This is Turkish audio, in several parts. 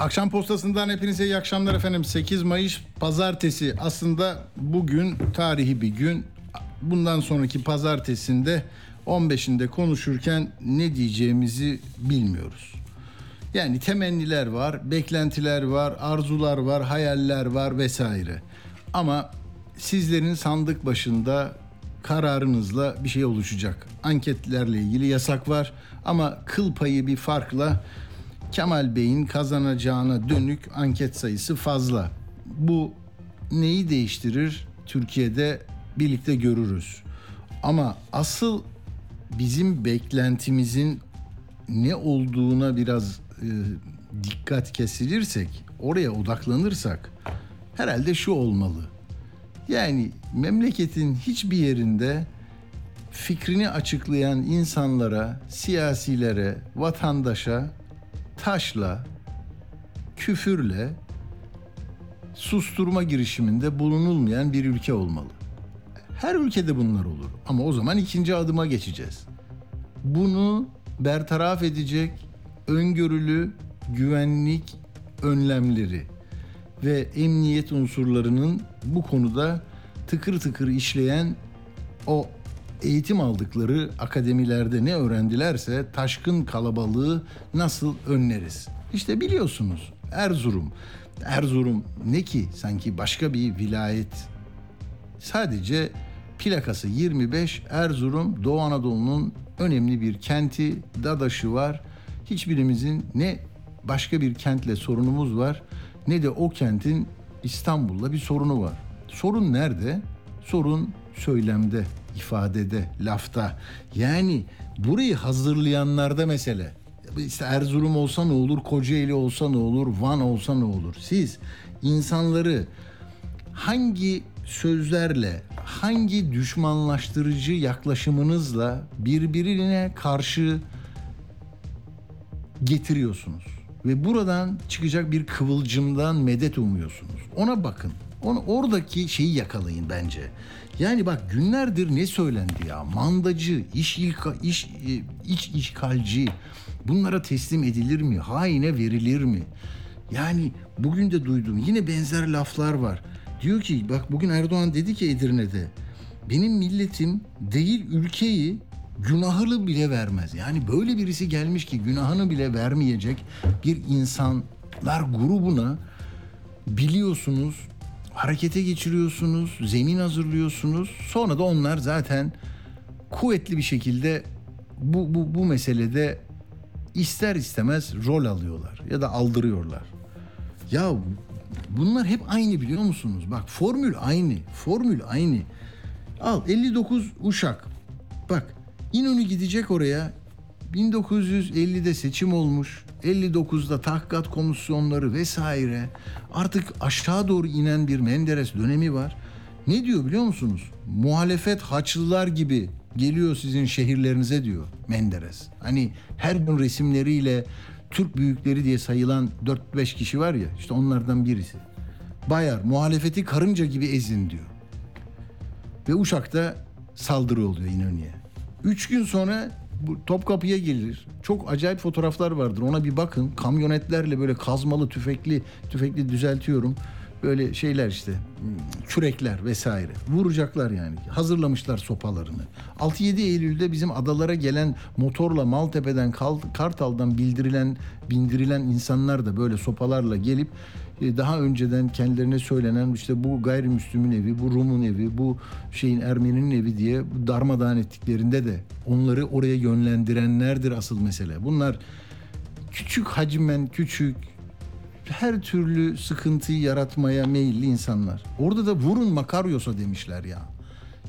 Akşam postasından hepinize iyi akşamlar efendim. 8 Mayıs pazartesi. Aslında bugün tarihi bir gün. Bundan sonraki pazartesinde 15'inde konuşurken ne diyeceğimizi bilmiyoruz. Yani temenniler var, beklentiler var, arzular var, hayaller var vesaire. Ama sizlerin sandık başında kararınızla bir şey oluşacak. Anketlerle ilgili yasak var ama kıl payı bir farkla Kemal Bey'in kazanacağına dönük anket sayısı fazla. Bu neyi değiştirir? Türkiye'de birlikte görürüz. Ama asıl bizim beklentimizin ne olduğuna biraz e, dikkat kesilirsek, oraya odaklanırsak herhalde şu olmalı. Yani memleketin hiçbir yerinde fikrini açıklayan insanlara, siyasilere, vatandaşa taşla, küfürle susturma girişiminde bulunulmayan bir ülke olmalı. Her ülkede bunlar olur ama o zaman ikinci adıma geçeceğiz. Bunu bertaraf edecek öngörülü güvenlik önlemleri ve emniyet unsurlarının bu konuda tıkır tıkır işleyen o eğitim aldıkları akademilerde ne öğrendilerse taşkın kalabalığı nasıl önleriz? İşte biliyorsunuz Erzurum. Erzurum ne ki sanki başka bir vilayet. Sadece plakası 25 Erzurum Doğu Anadolu'nun önemli bir kenti, dadaşı var. Hiçbirimizin ne başka bir kentle sorunumuz var ne de o kentin İstanbul'la bir sorunu var. Sorun nerede? Sorun söylemde, ifadede, lafta. Yani burayı hazırlayanlarda mesele. İşte Erzurum olsa ne olur, Kocaeli olsa ne olur, Van olsa ne olur? Siz insanları hangi sözlerle, hangi düşmanlaştırıcı yaklaşımınızla birbirine karşı getiriyorsunuz? Ve buradan çıkacak bir kıvılcımdan medet umuyorsunuz. Ona bakın. Onu oradaki şeyi yakalayın bence. Yani bak günlerdir ne söylendi ya? Mandacı, iş ilka, iş e, iç işgalci. Bunlara teslim edilir mi? Haine verilir mi? Yani bugün de duydum yine benzer laflar var. Diyor ki bak bugün Erdoğan dedi ki Edirne'de benim milletim değil ülkeyi günahını bile vermez. Yani böyle birisi gelmiş ki günahını bile vermeyecek bir insanlar grubuna biliyorsunuz harekete geçiriyorsunuz, zemin hazırlıyorsunuz. Sonra da onlar zaten kuvvetli bir şekilde bu, bu, bu meselede ister istemez rol alıyorlar ya da aldırıyorlar. Ya bunlar hep aynı biliyor musunuz? Bak formül aynı, formül aynı. Al 59 Uşak. Bak İnönü gidecek oraya. 1950'de seçim olmuş. 59'da tahkikat komisyonları vesaire. Artık aşağı doğru inen bir Menderes dönemi var. Ne diyor biliyor musunuz? Muhalefet Haçlılar gibi geliyor sizin şehirlerinize diyor Menderes. Hani her gün resimleriyle Türk büyükleri diye sayılan 4-5 kişi var ya işte onlardan birisi. Bayar muhalefeti karınca gibi ezin diyor. Ve Uşak'ta saldırı oluyor İnönü'ye. Üç gün sonra bu Topkapı'ya gelir. Çok acayip fotoğraflar vardır. Ona bir bakın. Kamyonetlerle böyle kazmalı, tüfekli, tüfekli düzeltiyorum. Böyle şeyler işte kürekler vesaire. Vuracaklar yani. Hazırlamışlar sopalarını. 6-7 Eylül'de bizim adalara gelen motorla Maltepe'den Kartal'dan bildirilen bindirilen insanlar da böyle sopalarla gelip daha önceden kendilerine söylenen işte bu gayrimüslimin evi, bu Rum'un evi, bu şeyin Ermeni'nin evi diye darmadağın ettiklerinde de onları oraya yönlendirenlerdir asıl mesele. Bunlar küçük hacmen küçük her türlü sıkıntıyı yaratmaya meyilli insanlar. Orada da vurun Makaryos'a demişler ya.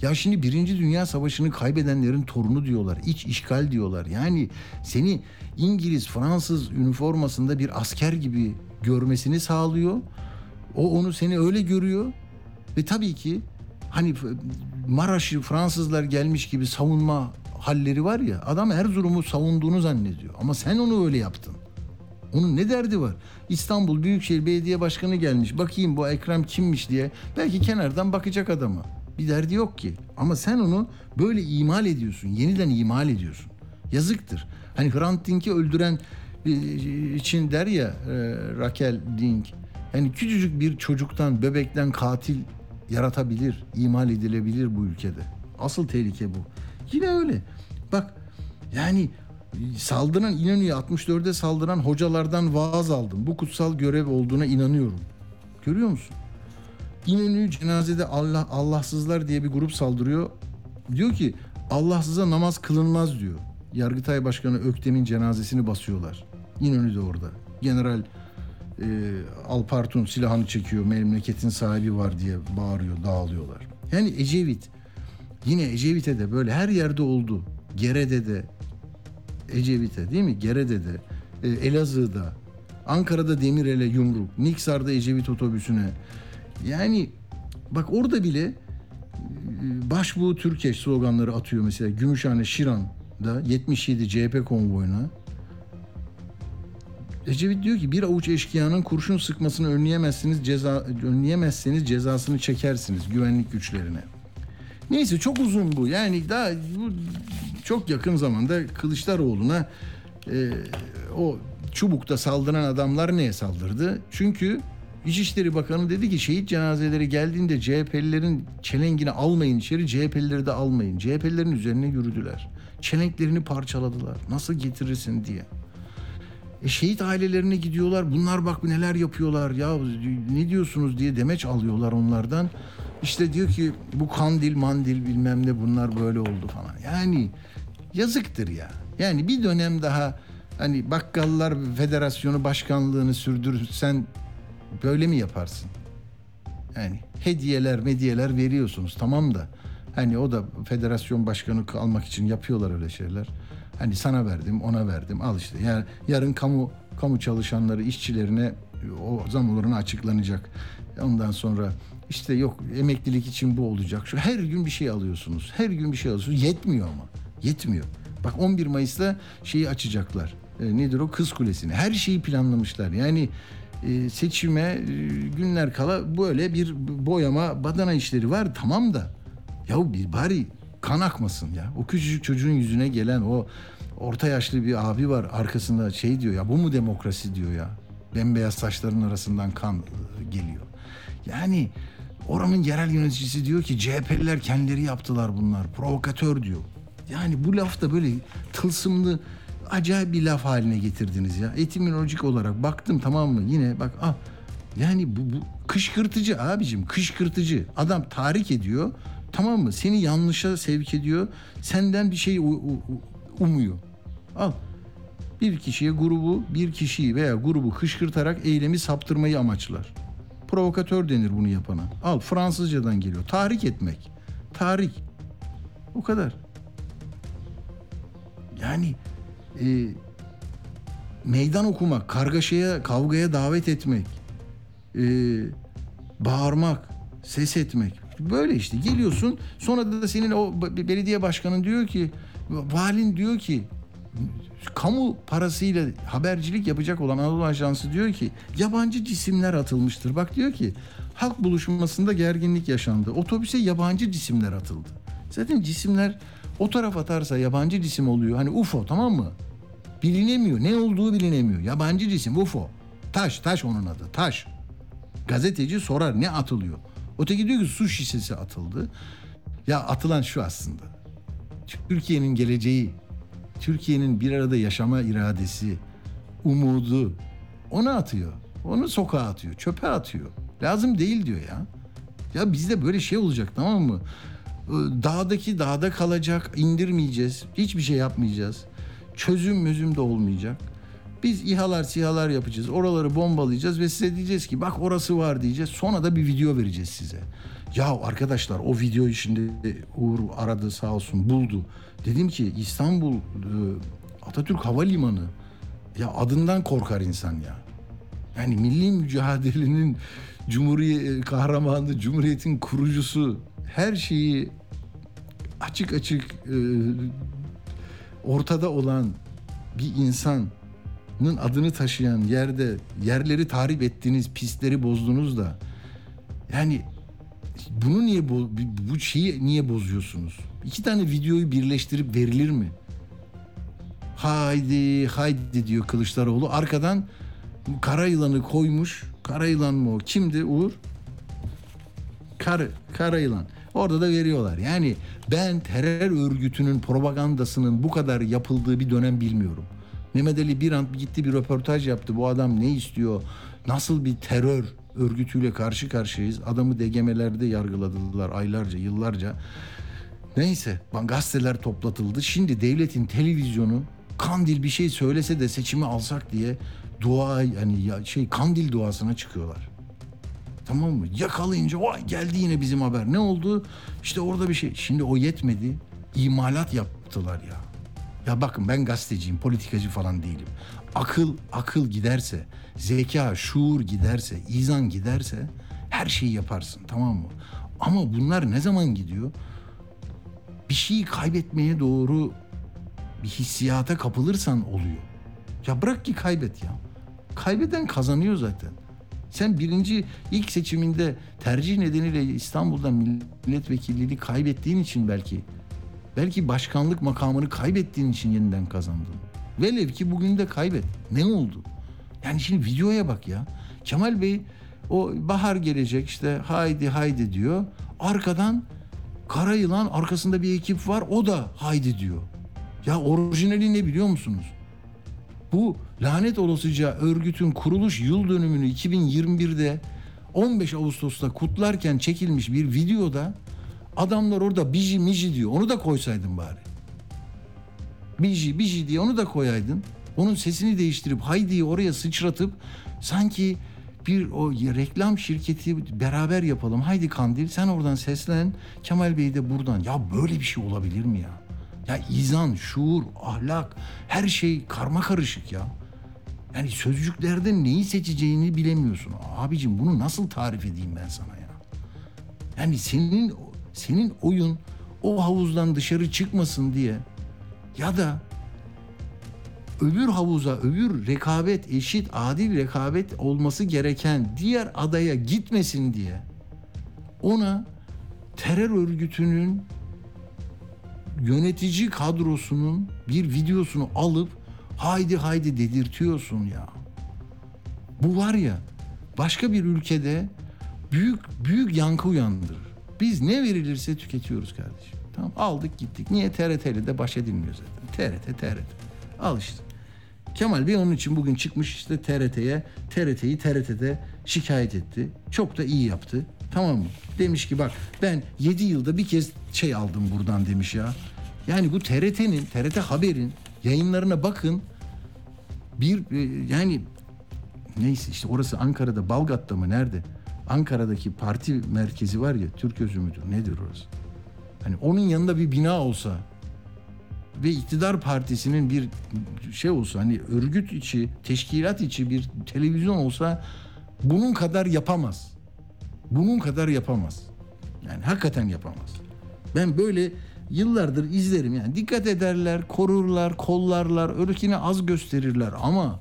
Ya şimdi Birinci Dünya Savaşı'nı kaybedenlerin torunu diyorlar. iç işgal diyorlar. Yani seni İngiliz, Fransız üniformasında bir asker gibi görmesini sağlıyor. O onu seni öyle görüyor. Ve tabii ki hani Maraş'ı Fransızlar gelmiş gibi savunma halleri var ya adam Erzurum'u savunduğunu zannediyor. Ama sen onu öyle yaptın. Onun ne derdi var? İstanbul Büyükşehir Belediye Başkanı gelmiş. Bakayım bu Ekrem kimmiş diye. Belki kenardan bakacak adama. Bir derdi yok ki. Ama sen onu böyle imal ediyorsun. Yeniden imal ediyorsun. Yazıktır. Hani Hrant Dink'i öldüren için der ya e, Raquel Dink. Yani küçücük bir çocuktan, bebekten katil yaratabilir, imal edilebilir bu ülkede. Asıl tehlike bu. Yine öyle. Bak yani saldıran İnönü'ye 64'e saldıran hocalardan vaaz aldım. Bu kutsal görev olduğuna inanıyorum. Görüyor musun? İnönü cenazede Allah Allahsızlar diye bir grup saldırıyor. Diyor ki Allahsıza namaz kılınmaz diyor. Yargıtay Başkanı Öktem'in cenazesini basıyorlar. İnönü de orada. General e, Alpartun silahını çekiyor. Memleketin sahibi var diye bağırıyor, dağılıyorlar. Yani Ecevit yine Ecevit'e de böyle her yerde oldu. Gere'de de Ecevit'e değil mi? Gere'de de, e, Elazığ'da, Ankara'da Demirel'e yumruk, Niksar'da Ecevit otobüsüne. Yani bak orada bile e, başbuğ Türkeş sloganları atıyor mesela Gümüşhane Şiran'da 77 CHP konvoyuna. Ecevit diyor ki bir avuç eşkıyanın kurşun sıkmasını önleyemezsiniz ceza önleyemezseniz cezasını çekersiniz güvenlik güçlerine. Neyse çok uzun bu. Yani daha bu çok yakın zamanda Kılıçdaroğlu'na e, o çubukta saldıran adamlar neye saldırdı? Çünkü İçişleri Bakanı dedi ki şehit cenazeleri geldiğinde CHP'lilerin çelengini almayın içeri, CHP'lileri de almayın. CHP'lilerin üzerine yürüdüler. Çelenklerini parçaladılar. Nasıl getirirsin diye. E şehit ailelerine gidiyorlar. Bunlar bak neler yapıyorlar ya ne diyorsunuz diye demeç alıyorlar onlardan. İşte diyor ki bu kandil mandil bilmem ne bunlar böyle oldu falan. Yani yazıktır ya. Yani bir dönem daha hani Bakkallar Federasyonu Başkanlığını sürdürsen böyle mi yaparsın? Yani hediyeler medyeler veriyorsunuz tamam da hani o da federasyon başkanı almak için yapıyorlar öyle şeyler. Hani sana verdim ona verdim al işte. Yani yarın kamu kamu çalışanları işçilerine o zamlarını açıklanacak. Ondan sonra işte yok emeklilik için bu olacak. Şu her gün bir şey alıyorsunuz. Her gün bir şey alıyorsunuz. Yetmiyor ama. Yetmiyor. Bak 11 Mayıs'ta şeyi açacaklar. E, nedir o? Kız Kulesi'ni. Her şeyi planlamışlar. Yani e, seçime e, günler kala böyle bir boyama badana işleri var. Tamam da ya bir bari kan akmasın ya. O küçücük çocuğun yüzüne gelen o orta yaşlı bir abi var arkasında şey diyor ya bu mu demokrasi diyor ya. Bembeyaz saçların arasından kan e, geliyor. Yani oranın yerel yöneticisi diyor ki CHP'liler kendileri yaptılar bunlar. Provokatör diyor. Yani bu laf da böyle tılsımlı acayip bir laf haline getirdiniz ya. Etimolojik olarak baktım tamam mı? Yine bak ah yani bu, bu kışkırtıcı abicim kışkırtıcı. Adam tahrik ediyor tamam mı? Seni yanlışa sevk ediyor. Senden bir şey umuyor. Al. Bir kişiye grubu, bir kişiyi veya grubu kışkırtarak eylemi saptırmayı amaçlar. Provokatör denir bunu yapana. Al Fransızcadan geliyor. Tahrik etmek. Tahrik. O kadar. Yani e, meydan okumak, kargaşaya, kavgaya davet etmek, e, bağırmak, ses etmek. Böyle işte geliyorsun sonra da senin o belediye başkanın diyor ki, valin diyor ki kamu parasıyla habercilik yapacak olan Anadolu Ajansı diyor ki yabancı cisimler atılmıştır. Bak diyor ki halk buluşmasında gerginlik yaşandı. Otobüse yabancı cisimler atıldı. Zaten cisimler o taraf atarsa yabancı cisim oluyor. Hani UFO tamam mı? Bilinemiyor. Ne olduğu bilinemiyor. Yabancı cisim UFO. Taş, taş onun adı. Taş. Gazeteci sorar ne atılıyor? Öteki diyor ki su şişesi atıldı. Ya atılan şu aslında. Türkiye'nin geleceği, Türkiye'nin bir arada yaşama iradesi, umudu onu atıyor. Onu sokağa atıyor, çöpe atıyor. Lazım değil diyor ya. Ya bizde böyle şey olacak tamam mı? Dağdaki dağda kalacak, indirmeyeceğiz. Hiçbir şey yapmayacağız. Çözüm mözüm de olmayacak. Biz İHA'lar SİHA'lar yapacağız. Oraları bombalayacağız ve size diyeceğiz ki bak orası var diyeceğiz. Sonra da bir video vereceğiz size. Ya arkadaşlar o videoyu şimdi Uğur aradı sağ olsun buldu. Dedim ki İstanbul e, Atatürk Havalimanı ya adından korkar insan ya. Yani milli mücadelenin Cumhuriyet kahramanı, Cumhuriyet'in kurucusu her şeyi açık açık e, ortada olan bir insanın adını taşıyan yerde yerleri tahrip ettiniz, pistleri bozdunuz da yani bunu niye bu, bu şeyi niye bozuyorsunuz? İki tane videoyu birleştirip verilir mi? Haydi haydi diyor Kılıçdaroğlu. Arkadan kara yılanı koymuş. Kara yılan mı o? Kimdi Uğur? Kar, kara yılan. Orada da veriyorlar. Yani ben terör örgütünün propagandasının bu kadar yapıldığı bir dönem bilmiyorum. Mehmet Ali bir an gitti bir röportaj yaptı. Bu adam ne istiyor? Nasıl bir terör örgütüyle karşı karşıyayız? Adamı DGM'lerde yargıladılar aylarca, yıllarca. Neyse gazeteler toplatıldı. Şimdi devletin televizyonu Kandil bir şey söylese de seçimi alsak diye dua yani ya şey Kandil duasına çıkıyorlar. Tamam mı? Yakalayınca vay geldi yine bizim haber. Ne oldu? İşte orada bir şey. Şimdi o yetmedi. İmalat yaptılar ya. Ya bakın ben gazeteciyim, politikacı falan değilim. Akıl, akıl giderse, zeka, şuur giderse, izan giderse her şeyi yaparsın tamam mı? Ama bunlar ne zaman gidiyor? Bir şeyi kaybetmeye doğru bir hissiyata kapılırsan oluyor. Ya bırak ki kaybet ya. Kaybeden kazanıyor zaten. Sen birinci ilk seçiminde tercih nedeniyle İstanbul'da milletvekilliğini kaybettiğin için belki belki başkanlık makamını kaybettiğin için yeniden kazandın. Velev ki bugün de kaybet. Ne oldu? Yani şimdi videoya bak ya. Kemal Bey o bahar gelecek işte haydi haydi diyor. Arkadan kara yılan arkasında bir ekip var o da haydi diyor. Ya orijinali ne biliyor musunuz? Bu lanet olasıca örgütün kuruluş yıl dönümünü 2021'de 15 Ağustos'ta kutlarken çekilmiş bir videoda adamlar orada biji miji diyor. Onu da koysaydın bari. Biji biji diye onu da koyaydın. Onun sesini değiştirip haydiyi oraya sıçratıp sanki bir o reklam şirketi beraber yapalım. Haydi Kandil sen oradan seslen. Kemal Bey de buradan. Ya böyle bir şey olabilir mi ya? Ya izan, şuur, ahlak her şey karma karışık ya. Yani sözcüklerde neyi seçeceğini bilemiyorsun. Abicim bunu nasıl tarif edeyim ben sana ya? Yani senin senin oyun o havuzdan dışarı çıkmasın diye ya da öbür havuza, öbür rekabet, eşit, adil rekabet olması gereken diğer adaya gitmesin diye ona terör örgütünün yönetici kadrosunun bir videosunu alıp haydi haydi dedirtiyorsun ya. Bu var ya başka bir ülkede büyük büyük yankı uyandırır. Biz ne verilirse tüketiyoruz kardeşim. Tamam aldık gittik. Niye TRT'li de baş edilmiyor zaten. TRT TRT. Al işte. Kemal Bey onun için bugün çıkmış işte TRT'ye, TRT'yi TRT'de şikayet etti. Çok da iyi yaptı. Tamam mı? Demiş ki bak ben 7 yılda bir kez şey aldım buradan demiş ya. Yani bu TRT'nin, TRT Haber'in yayınlarına bakın. Bir e, yani neyse işte orası Ankara'da Balgat'ta mı nerede? Ankara'daki parti merkezi var ya Türk müdür nedir orası? Hani onun yanında bir bina olsa ve iktidar partisinin bir şey olsa hani örgüt içi, teşkilat içi bir televizyon olsa bunun kadar yapamaz. Bunun kadar yapamaz. Yani hakikaten yapamaz. Ben böyle yıllardır izlerim yani dikkat ederler, korurlar, kollarlar, ötekini az gösterirler ama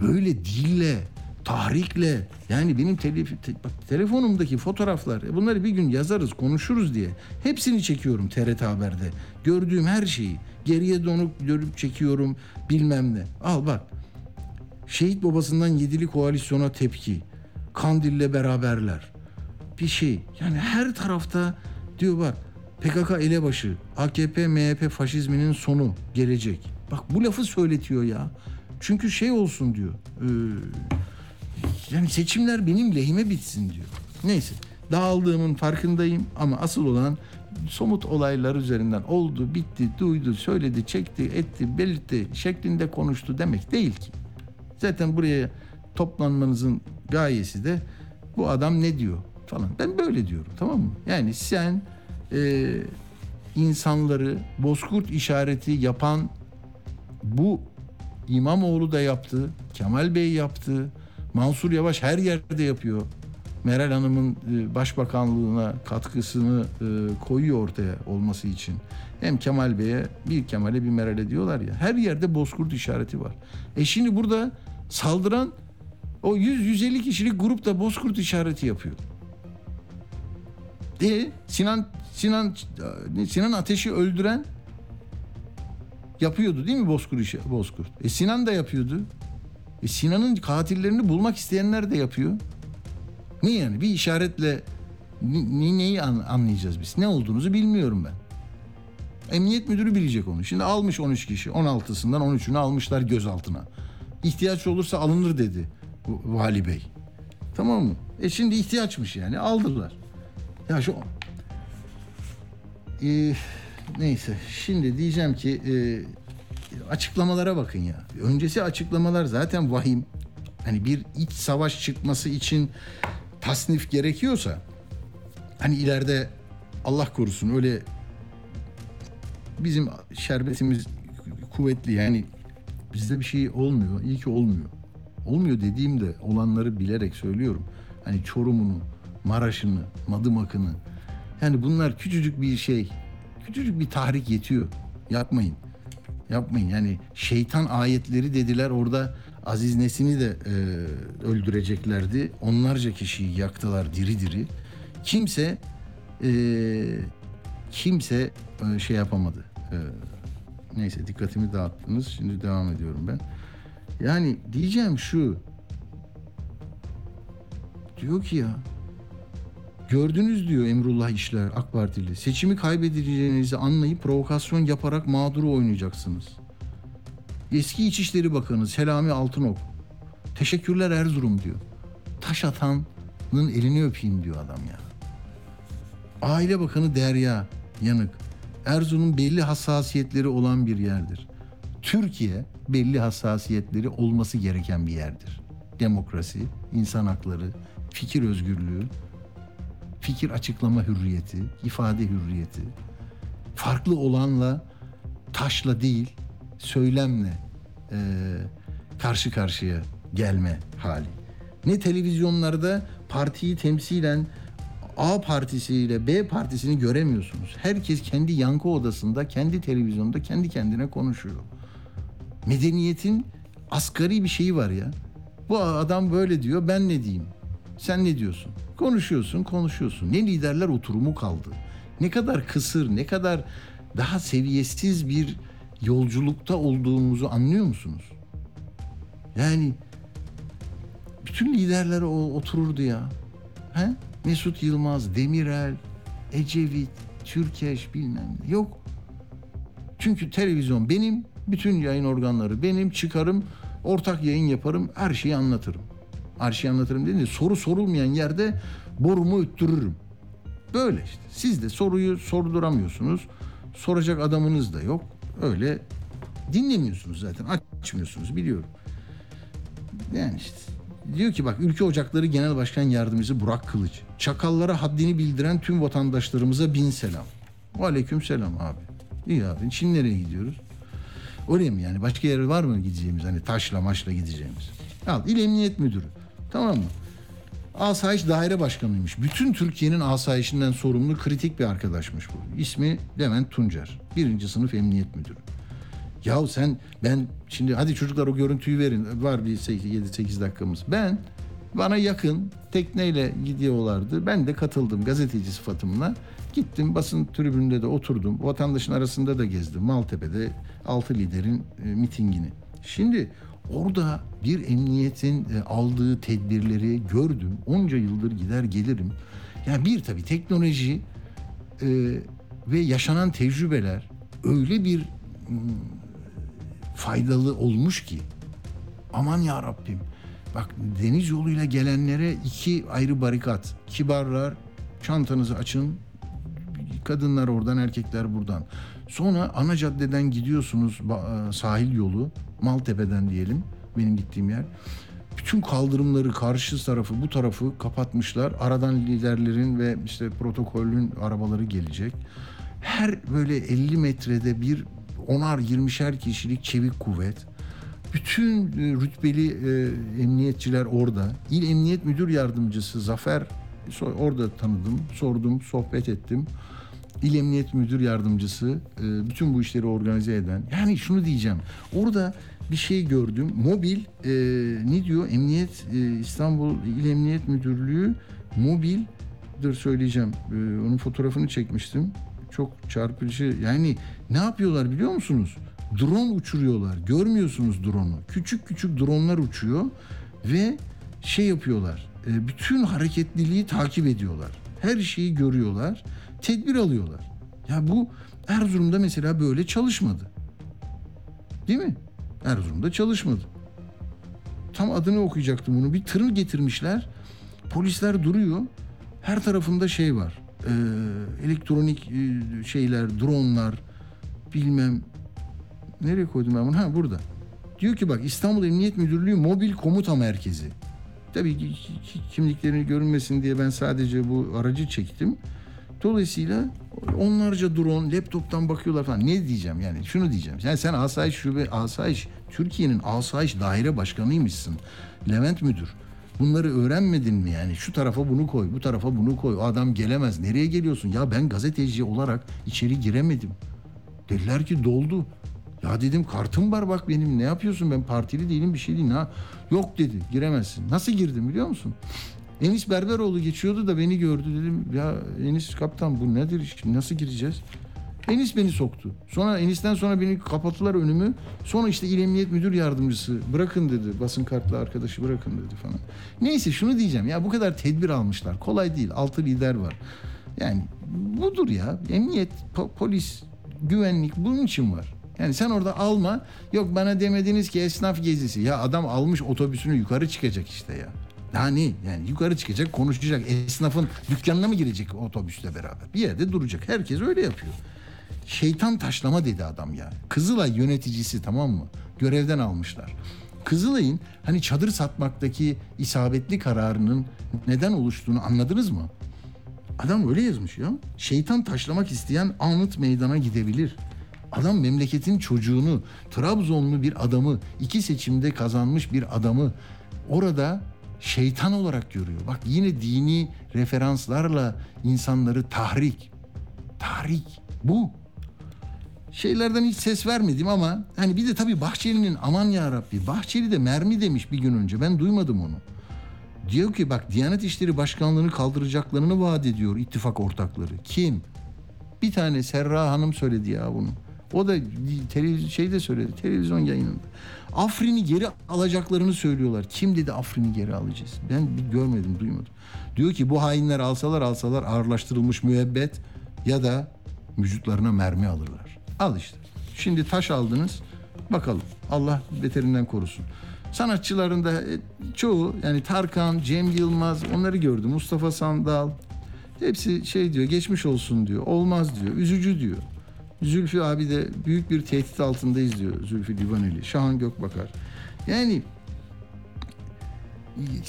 böyle dille, tahrikle yani benim telef, te, bak, telefonumdaki fotoğraflar e, bunları bir gün yazarız, konuşuruz diye hepsini çekiyorum TRT Haber'de. Gördüğüm her şeyi geriye dönüp dönüp çekiyorum bilmem ne. Al bak. Şehit babasından yedili koalisyona tepki. Kandil'le beraberler. Bir şey. Yani her tarafta diyor bak PKK elebaşı, AKP, MHP faşizminin sonu gelecek. Bak bu lafı söyletiyor ya. Çünkü şey olsun diyor. E, yani seçimler benim lehime bitsin diyor. Neyse dağıldığımın farkındayım ama asıl olan somut olaylar üzerinden oldu, bitti, duydu, söyledi, çekti, etti, belirtti şeklinde konuştu demek değil ki. Zaten buraya toplanmanızın gayesi de bu adam ne diyor falan. Ben böyle diyorum tamam mı? Yani sen e, insanları bozkurt işareti yapan bu İmamoğlu da yaptı, Kemal Bey yaptı, Mansur Yavaş her yerde yapıyor. Meral Hanım'ın e, başbakanlığına katkısını e, koyuyor ortaya olması için. Hem Kemal Bey'e bir Kemal'e bir Meral'e diyorlar ya. Her yerde bozkurt işareti var. E şimdi burada saldıran o 100-150 kişilik grup da bozkurt işareti yapıyor. De Sinan Sinan Sinan Ateş'i öldüren yapıyordu değil mi Bozkurt işi Bozkurt? E Sinan da yapıyordu. E Sinan'ın katillerini bulmak isteyenler de yapıyor. Ne yani bir işaretle ne, neyi an, anlayacağız biz? Ne olduğunuzu bilmiyorum ben. Emniyet müdürü bilecek onu. Şimdi almış 13 kişi. 16'sından 13'ünü almışlar gözaltına. İhtiyaç olursa alınır dedi vali bey. Tamam mı? E şimdi ihtiyaçmış yani aldılar. Ya şu e, neyse şimdi diyeceğim ki e, açıklamalara bakın ya. Öncesi açıklamalar zaten vahim. Hani bir iç savaş çıkması için tasnif gerekiyorsa hani ileride Allah korusun öyle bizim şerbetimiz kuvvetli yani bizde bir şey olmuyor. İyi ki olmuyor. Olmuyor dediğimde olanları bilerek söylüyorum. Hani Çorum'unu, Maraş'ını, Madımak'ını. Yani bunlar küçücük bir şey. Küçücük bir tahrik yetiyor. Yapmayın. Yapmayın. Yani şeytan ayetleri dediler orada Aziz Nesin'i de e, öldüreceklerdi. Onlarca kişiyi yaktılar diri diri. Kimse e, kimse e, şey yapamadı. E, neyse dikkatimi dağıttınız. Şimdi devam ediyorum ben. Yani diyeceğim şu. Diyor ki ya Gördünüz diyor Emrullah İşler AK Partili. Seçimi kaybedeceğinizi anlayıp provokasyon yaparak mağduru oynayacaksınız. Eski İçişleri Bakanı Selami Altınok. Teşekkürler Erzurum diyor. Taş atanın elini öpeyim diyor adam ya. Aile Bakanı Derya Yanık. Erzurum belli hassasiyetleri olan bir yerdir. Türkiye belli hassasiyetleri olması gereken bir yerdir. Demokrasi, insan hakları, fikir özgürlüğü, fikir açıklama hürriyeti, ifade hürriyeti, farklı olanla taşla değil, söylemle e, karşı karşıya gelme hali. Ne televizyonlarda partiyi temsilen A partisiyle B partisini göremiyorsunuz. Herkes kendi yankı odasında, kendi televizyonda kendi kendine konuşuyor. Medeniyetin asgari bir şeyi var ya. Bu adam böyle diyor, ben ne diyeyim? Sen ne diyorsun? Konuşuyorsun, konuşuyorsun. Ne liderler oturumu kaldı. Ne kadar kısır, ne kadar daha seviyesiz bir yolculukta olduğumuzu anlıyor musunuz? Yani bütün liderler otururdu ya. He? Mesut Yılmaz, Demirel, Ecevit, Türkeş bilmem ne. Yok. Çünkü televizyon benim, bütün yayın organları benim, çıkarım, ortak yayın yaparım, her şeyi anlatırım. Her şeyi anlatırım dediğinde soru sorulmayan yerde borumu öttürürüm. Böyle işte. Siz de soruyu sorduramıyorsunuz. Soracak adamınız da yok. Öyle dinlemiyorsunuz zaten. Açmıyorsunuz biliyorum. Yani işte diyor ki bak Ülke Ocakları Genel Başkan Yardımcısı Burak Kılıç. Çakallara haddini bildiren tüm vatandaşlarımıza bin selam. Aleyküm selam abi. İyi abi. Şimdi nereye gidiyoruz? Oraya mı yani? Başka yer var mı gideceğimiz? Hani taşla maçla gideceğimiz. Al İl Emniyet Müdürü. Tamam mı? Asayiş Daire Başkanıymış. Bütün Türkiye'nin asayişinden sorumlu kritik bir arkadaşmış bu. İsmi Levent Tuncer. Birinci sınıf emniyet müdürü. Yahu sen ben şimdi hadi çocuklar o görüntüyü verin. Var bir 7-8 dakikamız. Ben bana yakın tekneyle gidiyorlardı. Ben de katıldım gazeteci sıfatımla. Gittim basın tribününde de oturdum. Vatandaşın arasında da gezdim. Maltepe'de altı liderin e, mitingini. Şimdi Orada bir emniyetin e, aldığı tedbirleri gördüm. Onca yıldır gider gelirim. Yani bir tabii teknoloji e, ve yaşanan tecrübeler öyle bir faydalı olmuş ki. Aman ya Rabbim. Bak deniz yoluyla gelenlere iki ayrı barikat. Kibarlar çantanızı açın. Kadınlar oradan erkekler buradan sonra ana caddeden gidiyorsunuz e, sahil yolu Maltepe'den diyelim benim gittiğim yer. Bütün kaldırımları karşı tarafı bu tarafı kapatmışlar. Aradan liderlerin ve işte protokolün arabaları gelecek. Her böyle 50 metrede bir onar 20'şer kişilik çevik kuvvet. Bütün e, rütbeli e, emniyetçiler orada. İl Emniyet Müdür Yardımcısı Zafer Orada tanıdım, sordum, sohbet ettim. İl Emniyet Müdür Yardımcısı, e, bütün bu işleri organize eden. Yani şunu diyeceğim. Orada bir şey gördüm. Mobil e, ne diyor? Emniyet e, İstanbul İl Emniyet Müdürlüğü mobil dur söyleyeceğim. E, onun fotoğrafını çekmiştim. Çok çarpıcı. Yani ne yapıyorlar biliyor musunuz? Drone uçuruyorlar. Görmüyorsunuz drone'u. Küçük küçük drone'lar uçuyor ve şey yapıyorlar. e, bütün hareketliliği takip ediyorlar. Her şeyi görüyorlar. Tedbir alıyorlar. Ya bu Erzurum'da mesela böyle çalışmadı. Değil mi? Erzurum'da çalışmadı. Tam adını okuyacaktım bunu. Bir tır getirmişler. Polisler duruyor. Her tarafında şey var. Ee, elektronik e, şeyler, dronlar, bilmem. Nereye koydum ben bunu? Ha burada. Diyor ki bak İstanbul Emniyet Müdürlüğü Mobil Komuta Merkezi. Tabii ki- kimliklerini görünmesin diye ben sadece bu aracı çektim. Dolayısıyla onlarca drone laptoptan bakıyorlar falan. Ne diyeceğim yani? Şunu diyeceğim. Yani sen asayiş şube, asayiş Türkiye'nin asayiş daire başkanıymışsın. Levent Müdür. Bunları öğrenmedin mi yani? Şu tarafa bunu koy, bu tarafa bunu koy. O adam gelemez. Nereye geliyorsun? Ya ben gazeteci olarak içeri giremedim. Dediler ki doldu. Ya dedim kartım var bak benim ne yapıyorsun ben partili değilim bir şey değil. Ha? Yok dedi giremezsin. Nasıl girdim biliyor musun? Enis Berberoğlu geçiyordu da beni gördü dedim ya Enis kaptan bu nedir iş nasıl gireceğiz? Enis beni soktu. Sonra Enis'ten sonra beni kapattılar önümü. Sonra işte İl Emniyet Müdür Yardımcısı bırakın dedi. Basın kartlı arkadaşı bırakın dedi falan. Neyse şunu diyeceğim ya bu kadar tedbir almışlar. Kolay değil. Altı lider var. Yani budur ya. Emniyet, po- polis, güvenlik bunun için var. Yani sen orada alma. Yok bana demediniz ki esnaf gezisi. Ya adam almış otobüsünü yukarı çıkacak işte ya. Daha? Yani yukarı çıkacak, konuşacak. Esnafın dükkanına mı girecek otobüsle beraber? Bir yerde duracak. Herkes öyle yapıyor. Şeytan taşlama dedi adam ya. Kızılay yöneticisi tamam mı? Görevden almışlar. Kızılay'ın hani çadır satmaktaki isabetli kararının neden oluştuğunu anladınız mı? Adam öyle yazmış ya. Şeytan taşlamak isteyen anıt meydana gidebilir. Adam memleketin çocuğunu, Trabzonlu bir adamı, iki seçimde kazanmış bir adamı orada şeytan olarak görüyor. Bak yine dini referanslarla insanları tahrik. Tahrik bu. Şeylerden hiç ses vermedim ama hani bir de tabii Bahçeli'nin aman ya Rabbi Bahçeli de mermi demiş bir gün önce ben duymadım onu. Diyor ki bak Diyanet İşleri Başkanlığı'nı kaldıracaklarını vaat ediyor ittifak ortakları. Kim? Bir tane Serra Hanım söyledi ya bunu. O da televizyon şeyde söyledi televizyon yayınında. Afrin'i geri alacaklarını söylüyorlar. Kim dedi Afrin'i geri alacağız? Ben bir görmedim, duymadım. Diyor ki bu hainler alsalar alsalar ağırlaştırılmış müebbet ya da vücutlarına mermi alırlar. Al işte. Şimdi taş aldınız. Bakalım. Allah beterinden korusun. Sanatçıların da e, çoğu yani Tarkan, Cem Yılmaz onları gördüm. Mustafa Sandal. Hepsi şey diyor geçmiş olsun diyor. Olmaz diyor. Üzücü diyor. Zülfü abi de büyük bir tehdit altındayız diyor Zülfü Livaneli. Şahan Gökbakar. Yani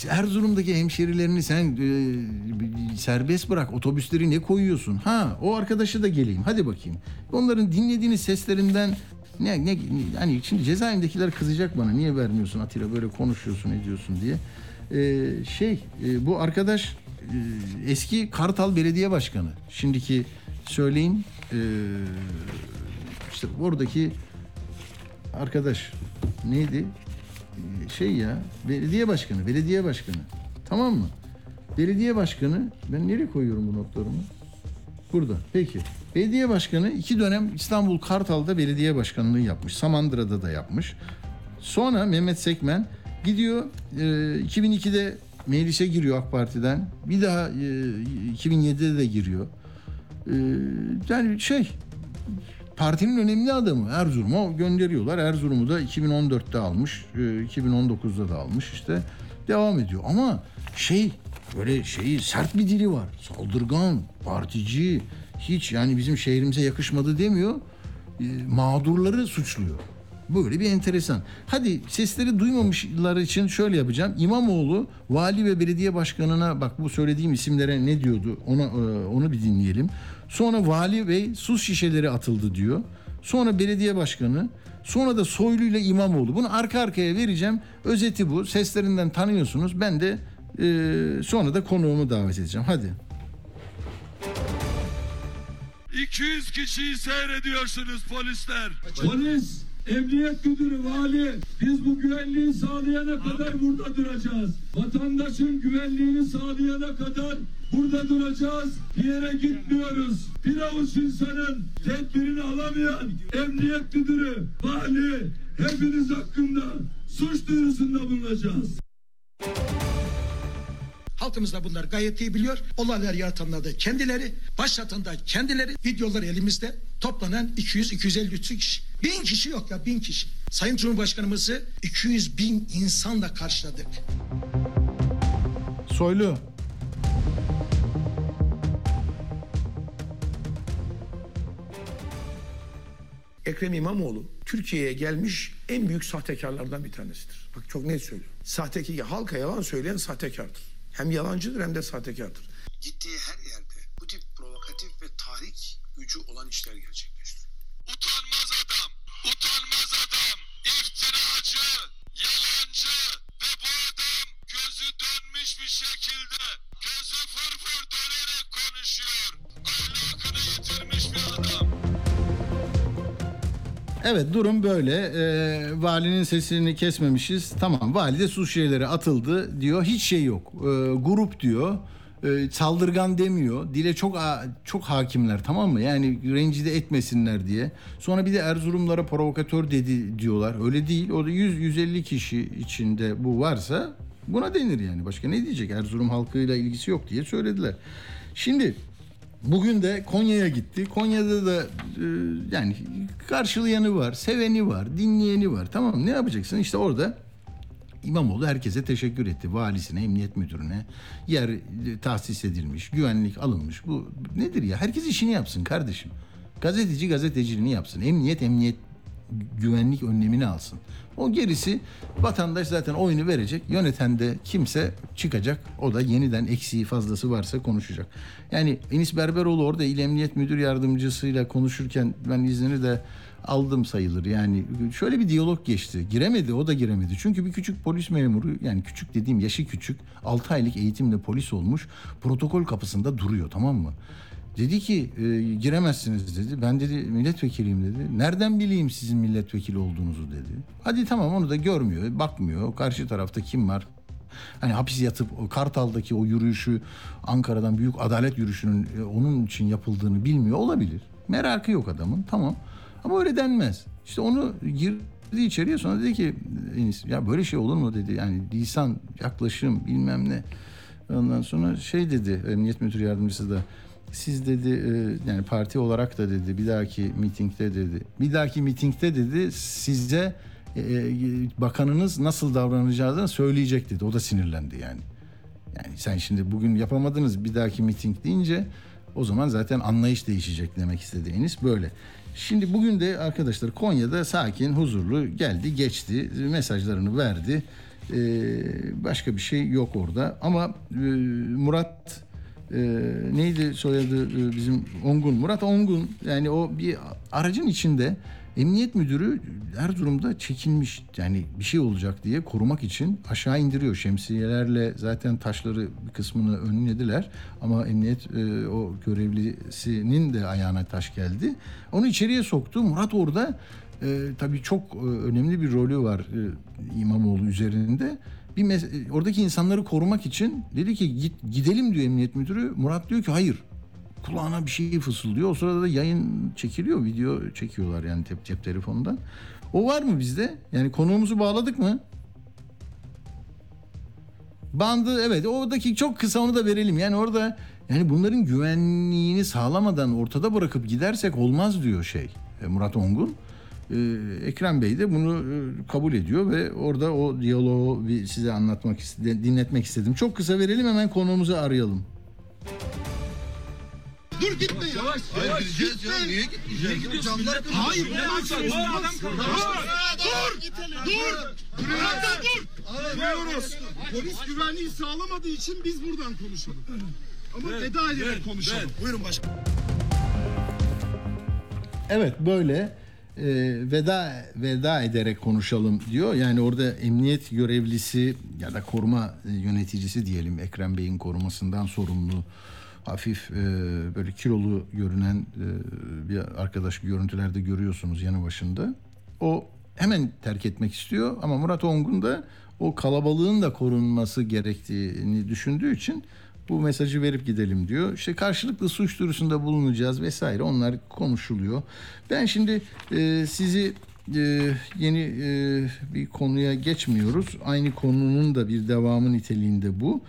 Erzurum'daki hemşerilerini sen e, serbest bırak. Otobüsleri ne koyuyorsun? Ha o arkadaşı da geleyim. Hadi bakayım. Onların dinlediğiniz seslerinden ne ne hani şimdi cezaevindekiler kızacak bana. Niye vermiyorsun Atilla böyle konuşuyorsun ediyorsun diye. E, şey e, bu arkadaş e, eski Kartal Belediye Başkanı. Şimdiki söyleyin e, işte oradaki arkadaş neydi? Ee, Şey ya belediye başkanı, belediye başkanı. Tamam mı? Belediye başkanı ben nereye koyuyorum bu notlarımı? Burada. Peki. Belediye başkanı iki dönem İstanbul Kartal'da belediye başkanlığı yapmış. Samandıra'da da yapmış. Sonra Mehmet Sekmen gidiyor e, 2002'de meclise giriyor AK Parti'den. Bir daha e, 2007'de de giriyor. E, yani şey partinin önemli adamı Erzurum'a gönderiyorlar. Erzurum'u da 2014'te almış, e, 2019'da da almış işte devam ediyor. Ama şey böyle şeyi sert bir dili var. Saldırgan, partici, hiç yani bizim şehrimize yakışmadı demiyor. E, mağdurları suçluyor. Böyle bir enteresan. Hadi sesleri duymamışlar için şöyle yapacağım. İmamoğlu vali ve belediye başkanına bak bu söylediğim isimlere ne diyordu ona e, onu bir dinleyelim. Sonra vali bey sus şişeleri atıldı diyor. Sonra belediye başkanı, sonra da Soylu ile İmamoğlu. Bunu arka arkaya vereceğim. Özeti bu. Seslerinden tanıyorsunuz. Ben de Ee, sonra da konuğumu davet edeceğim. Hadi. 200 kişiyi seyrediyorsunuz polisler. Polis, emniyet müdürü, vali biz bu güvenliği sağlayana kadar burada duracağız. Vatandaşın güvenliğini sağlayana kadar burada duracağız. Bir yere gitmiyoruz. Bir avuç insanın tedbirini alamayan emniyet müdürü, vali hepiniz hakkında suç duyurusunda bulunacağız. Halkımız da bunlar gayet iyi biliyor. Olaylar yaratanlar da kendileri, başlatan da kendileri. Videolar elimizde. Toplanan 200-250 kişi. Bin kişi yok ya bin kişi. Sayın Cumhurbaşkanımızı 200 bin insanla karşıladık. Soylu. Ekrem İmamoğlu Türkiye'ye gelmiş en büyük sahtekarlardan bir tanesidir. Bak çok net söylüyorum. Sahtekar, halka yalan söyleyen sahtekardır. Hem yalancıdır hem de sahtekardır. gittiği her yerde bu tip provokatif ve tahrik gücü olan işler gerçekleştiriyor. Evet durum böyle. Ee, valinin sesini kesmemişiz. Tamam valide su şişeleri atıldı diyor. Hiç şey yok. Ee, grup diyor. Ee, saldırgan demiyor. Dile çok çok hakimler tamam mı? Yani rencide etmesinler diye. Sonra bir de Erzurumlara provokatör dedi diyorlar. Öyle değil. O da 100-150 kişi içinde bu varsa buna denir yani. Başka ne diyecek? Erzurum halkıyla ilgisi yok diye söylediler. Şimdi Bugün de Konya'ya gitti. Konya'da da e, yani karşılayanı var, seveni var, dinleyeni var. Tamam? Ne yapacaksın? İşte orada İmamoğlu herkese teşekkür etti. Valisine, emniyet müdürüne. Yer e, tahsis edilmiş, güvenlik alınmış. Bu nedir ya? Herkes işini yapsın kardeşim. Gazeteci gazeteciliğini yapsın. Emniyet emniyet güvenlik önlemini alsın. O gerisi vatandaş zaten oyunu verecek. Yöneten de kimse çıkacak. O da yeniden eksiği fazlası varsa konuşacak. Yani Enis Berberoğlu orada İl Emniyet Müdür Yardımcısıyla konuşurken ben iznini de aldım sayılır. Yani şöyle bir diyalog geçti. Giremedi o da giremedi. Çünkü bir küçük polis memuru yani küçük dediğim yaşı küçük 6 aylık eğitimle polis olmuş protokol kapısında duruyor tamam mı? Dedi ki e, giremezsiniz dedi. Ben dedi milletvekiliyim dedi. Nereden bileyim sizin milletvekili olduğunuzu dedi. Hadi tamam onu da görmüyor, bakmıyor. Karşı tarafta kim var? Hani hapis yatıp o Kartal'daki o yürüyüşü Ankara'dan büyük adalet yürüyüşünün e, onun için yapıldığını bilmiyor olabilir. Merakı yok adamın tamam. Ama öyle denmez. İşte onu girdi içeriye sonra dedi ki Enis ya böyle şey olur mu dedi. Yani lisan, yaklaşım bilmem ne. Ondan sonra şey dedi emniyet müdür yardımcısı da siz dedi e, yani parti olarak da dedi bir dahaki mitingde dedi bir dahaki mitingde dedi size e, e, bakanınız nasıl davranacağını söyleyecek dedi. O da sinirlendi yani. Yani sen şimdi bugün yapamadınız bir dahaki miting deyince o zaman zaten anlayış değişecek demek istedi Enis böyle. Şimdi bugün de arkadaşlar Konya'da sakin, huzurlu geldi, geçti, mesajlarını verdi. Ee, başka bir şey yok orada. Ama e, Murat e, neydi soyadı e, bizim Ongun Murat Ongun. Yani o bir aracın içinde emniyet müdürü Erzurum'da çekilmiş yani bir şey olacak diye korumak için aşağı indiriyor. Şemsiyelerle zaten taşları bir kısmını önlediler. Ama emniyet e, o görevlisinin de ayağına taş geldi. Onu içeriye soktu. Murat orada e, tabii çok e, önemli bir rolü var e, İmamoğlu üzerinde bir mes- oradaki insanları korumak için dedi ki git gidelim diyor emniyet müdürü. Murat diyor ki hayır. Kulağına bir şey fısıldıyor. O sırada da yayın çekiliyor. Video çekiyorlar yani tep cep telefonundan. O var mı bizde? Yani konuğumuzu bağladık mı? Bandı evet oradaki çok kısa onu da verelim. Yani orada yani bunların güvenliğini sağlamadan ortada bırakıp gidersek olmaz diyor şey e, Murat Ongun. Ee, Ekrem Bey de bunu e, kabul ediyor ve orada o diyaloğu bir size anlatmak istedim, dinletmek istedim. Çok kısa verelim hemen konuğumuzu arayalım. Dur gitme ya. Yavaş yavaş. Gideceğiz ya niye gitmeyeceğiz? Niye Camları Hayır. Ne yapıyorsun? Dur. Dur. Dur. dur. Diyoruz. Polis güvenliği sağlamadığı için biz buradan konuşalım. Ama veda ederek konuşalım. Buyurun başkanım. Evet böyle e, veda veda ederek konuşalım diyor. Yani orada emniyet görevlisi ya da koruma e, yöneticisi diyelim Ekrem Bey'in korumasından sorumlu hafif e, böyle kilolu görünen e, bir arkadaş görüntülerde görüyorsunuz yanı başında. O hemen terk etmek istiyor ama Murat Ongun da o kalabalığın da korunması gerektiğini düşündüğü için bu mesajı verip gidelim diyor. İşte karşılıklı suç duyurusunda bulunacağız vesaire onlar konuşuluyor. Ben şimdi e, sizi e, yeni e, bir konuya geçmiyoruz. Aynı konunun da bir devamı niteliğinde bu.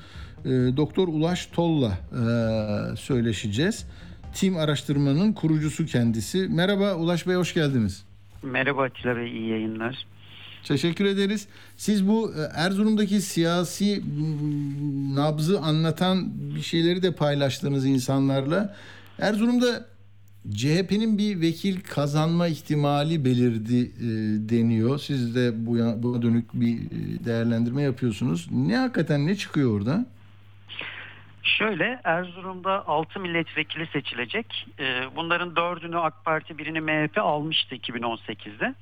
E, Doktor Ulaş Toll'la e, söyleşeceğiz. Tim araştırmanın kurucusu kendisi. Merhaba Ulaş Bey hoş geldiniz. Merhaba Atilla Bey, iyi yayınlar. Teşekkür ederiz. Siz bu e, Erzurum'daki siyasi nabzı anlatan bir şeyleri de paylaştığınız insanlarla. Erzurum'da CHP'nin bir vekil kazanma ihtimali belirdi e, deniyor. Siz de bu buna dönük bir e, değerlendirme yapıyorsunuz. Ne hakikaten ne çıkıyor orada? Şöyle Erzurum'da 6 milletvekili seçilecek. Bunların 4'ünü AK Parti birini MHP almıştı 2018'de.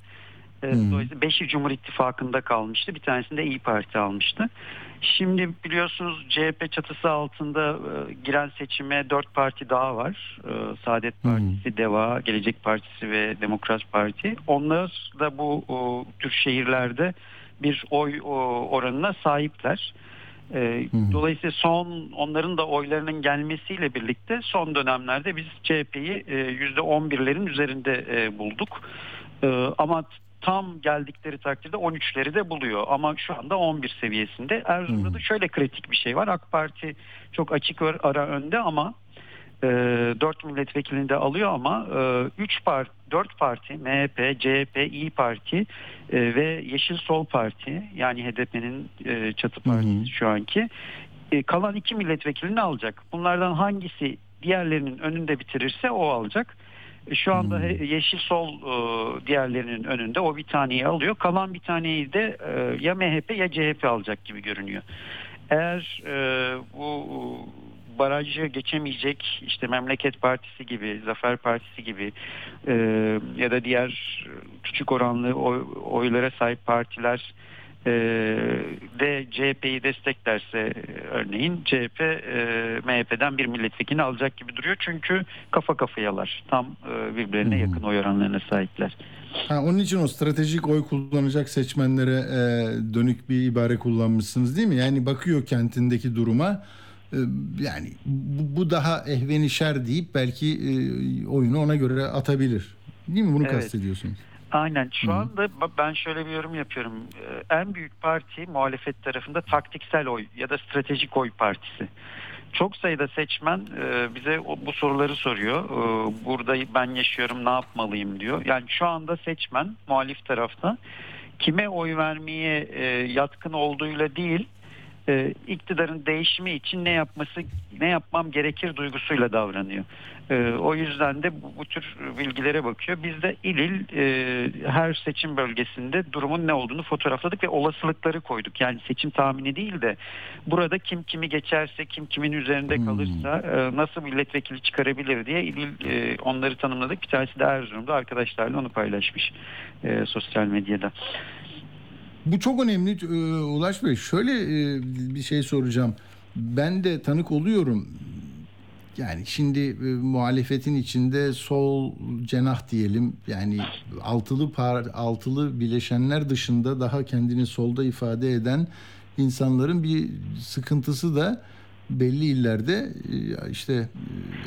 Hmm. Dolayısıyla 5'i Cumhur İttifakı'nda kalmıştı. Bir tanesini de İyi Parti almıştı. Şimdi biliyorsunuz CHP çatısı altında e, giren seçime 4 parti daha var. E, Saadet Hmm. Partisi, DEVA, Gelecek Partisi ve Demokrat Parti. Onlar da bu o, tür şehirlerde bir oy o, oranına sahipler. E. Dolayısıyla son onların da oylarının gelmesiyle birlikte son dönemlerde biz CHP'yi e, %11'lerin üzerinde e, bulduk. Ama tam geldikleri takdirde 13'leri de buluyor ama şu anda 11 seviyesinde. Erzurum'da Hmm. da şöyle kritik bir şey var. AK Parti çok açık ara önde ama e, 4 milletvekilini de alıyor ama 3 parti 4 parti MHP, CHP, İyi Parti e, ve Yeşil Sol Parti yani HDP'nin e, çatı partisi şu anki e, kalan 2 milletvekilini alacak. Bunlardan hangisi diğerlerinin önünde bitirirse o alacak. E, Şu anda Hmm. Yeşil Sol e, diğerlerinin önünde o bir taneyi alıyor. Kalan bir taneyi de e, ya MHP ya CHP alacak gibi görünüyor. Eğer e, bu barajı geçemeyecek işte Memleket Partisi gibi, Zafer Partisi gibi e, ya da diğer küçük oranlı oy- oylara sahip partiler e, de CHP'yi desteklerse örneğin CHP e, MHP'den bir milletvekili alacak gibi duruyor. Çünkü kafa kafayalar. Tam e, birbirlerine Hmm. yakın oy oranlarına sahipler. Ha, onun için o stratejik oy kullanacak seçmenlere e, dönük bir ibare kullanmışsınız değil mi? Yani bakıyor kentindeki duruma e, yani bu, bu daha ehvenişer deyip belki e, oyunu ona göre atabilir. Değil mi? Bunu Evet. kastediyorsunuz. Aynen. Şu Hı. anda ben şöyle bir yorum yapıyorum. Ee, En büyük parti muhalefet tarafında taktiksel oy ya da stratejik oy partisi. Çok sayıda seçmen e, bize bu soruları soruyor. Ee, Burada ben yaşıyorum ne yapmalıyım diyor. Yani şu anda seçmen muhalif tarafta kime oy vermeye e, yatkın olduğuyla değil e, iktidarın değişimi için ne yapması ne yapmam gerekir duygusuyla davranıyor. E, o yüzden de bu, bu tür bilgilere bakıyor. Biz de il il e, her seçim bölgesinde durumun ne olduğunu fotoğrafladık ve olasılıkları koyduk. Yani seçim tahmini değil de burada kim kimi geçerse kim kimin üzerinde Hmm. kalırsa e, nasıl milletvekili çıkarabilir diye il il e, onları tanımladık. Bir tanesi de Erzurum'da arkadaşlarla onu paylaşmış e, sosyal medyada. Bu çok önemli e, Ulaş Bey. Şöyle e, bir şey soracağım. Ben de tanık oluyorum. Yani şimdi e, muhalefetin içinde sol cenah diyelim yani altılı par, altılı bileşenler dışında daha kendini solda ifade eden insanların bir sıkıntısı da belli illerde e, işte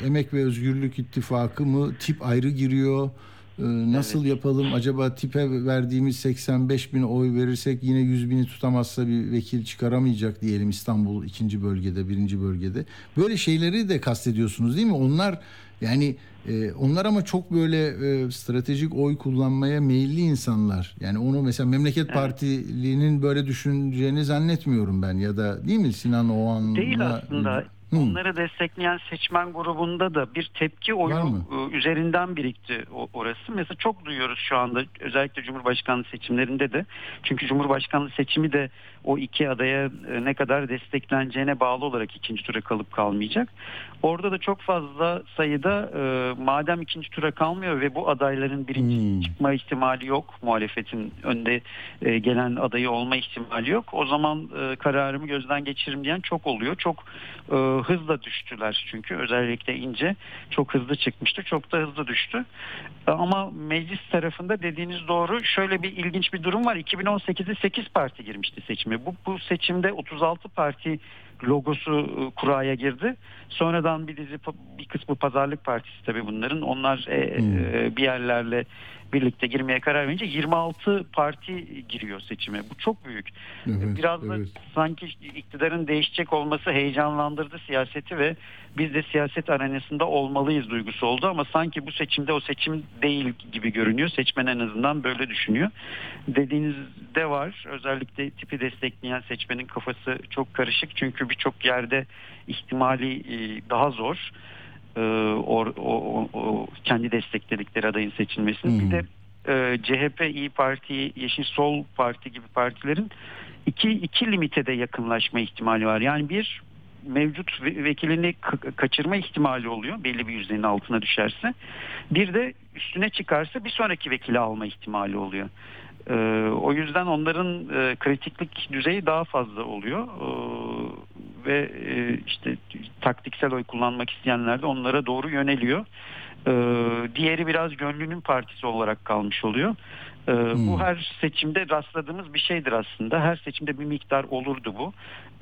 Emek ve Özgürlük İttifakı mı tip ayrı giriyor. E, Nasıl Evet. yapalım? Acaba tipe verdiğimiz 85 bin oy verirsek yine 100 bini tutamazsa bir vekil çıkaramayacak diyelim İstanbul ikinci bölgede, birinci bölgede. Böyle şeyleri de kastediyorsunuz değil mi? Onlar yani e, onlar ama çok böyle e, stratejik oy kullanmaya meyilli insanlar. Yani onu mesela Memleket Evet. Partili'nin böyle düşüneceğini zannetmiyorum ben ya da değil mi Sinan Oğan'la? Değil aslında. Hı. Onları destekleyen seçmen grubunda da bir tepki oyu e, üzerinden birikti orası. Mesela çok duyuyoruz şu anda özellikle Cumhurbaşkanlığı seçimlerinde de. Çünkü Cumhurbaşkanlığı seçimi de o iki adaya e, ne kadar destekleneceğine bağlı olarak ikinci tura kalıp kalmayacak. Orada da çok fazla sayıda e, madem ikinci tura kalmıyor ve bu adayların birinci Hmm. çıkma ihtimali yok. Muhalefetin önde e, gelen adayı olma ihtimali yok. O zaman e, kararımı gözden geçiririm diyen çok oluyor. Çok e, hızla düştüler çünkü özellikle ince çok hızlı çıkmıştı. Çok da hızlı düştü. E, Ama meclis tarafında dediğiniz doğru. Şöyle bir ilginç bir durum var. 2018'de 8 parti girmişti seçime. Bu, bu seçimde 36 parti logosu e, kuraya girdi. Sonradan bir dizi bir kısmı pazarlık partisi tabii bunların. Onlar e, Hmm. e, bir yerlerle birlikte girmeye karar verince 26 parti giriyor seçime. Bu çok büyük. Evet, Biraz da evet. sanki iktidarın değişecek olması heyecanlandırdı siyaseti ve biz de siyaset arenasında olmalıyız duygusu oldu ama sanki bu seçimde o seçim değil gibi görünüyor. Seçmen en azından böyle düşünüyor. Dediğinizde var. Özellikle tipi destekleyen seçmenin kafası çok karışık. Çünkü birçok yerde ihtimali e, daha zor. E, O, o, o- o kendi destekledikleri adayın seçilmesini. Hmm. Bir de e, CHP, İyi Parti, Yeşil Sol Parti gibi partilerin iki, iki limite de yakınlaşma ihtimali var. Yani bir mevcut ve- vekilini ka- kaçırma ihtimali oluyor belli bir yüzdenin altına düşerse. Bir de üstüne çıkarsa bir sonraki vekili alma ihtimali oluyor. Ee, o yüzden onların e, kritiklik düzeyi daha fazla oluyor. Ee, ve e, işte taktiksel oy kullanmak isteyenler de onlara doğru yöneliyor. Ee, diğeri biraz gönlünün partisi olarak kalmış oluyor. Ee, Hmm. Bu her seçimde rastladığımız bir şeydir aslında. Her seçimde bir miktar olurdu bu.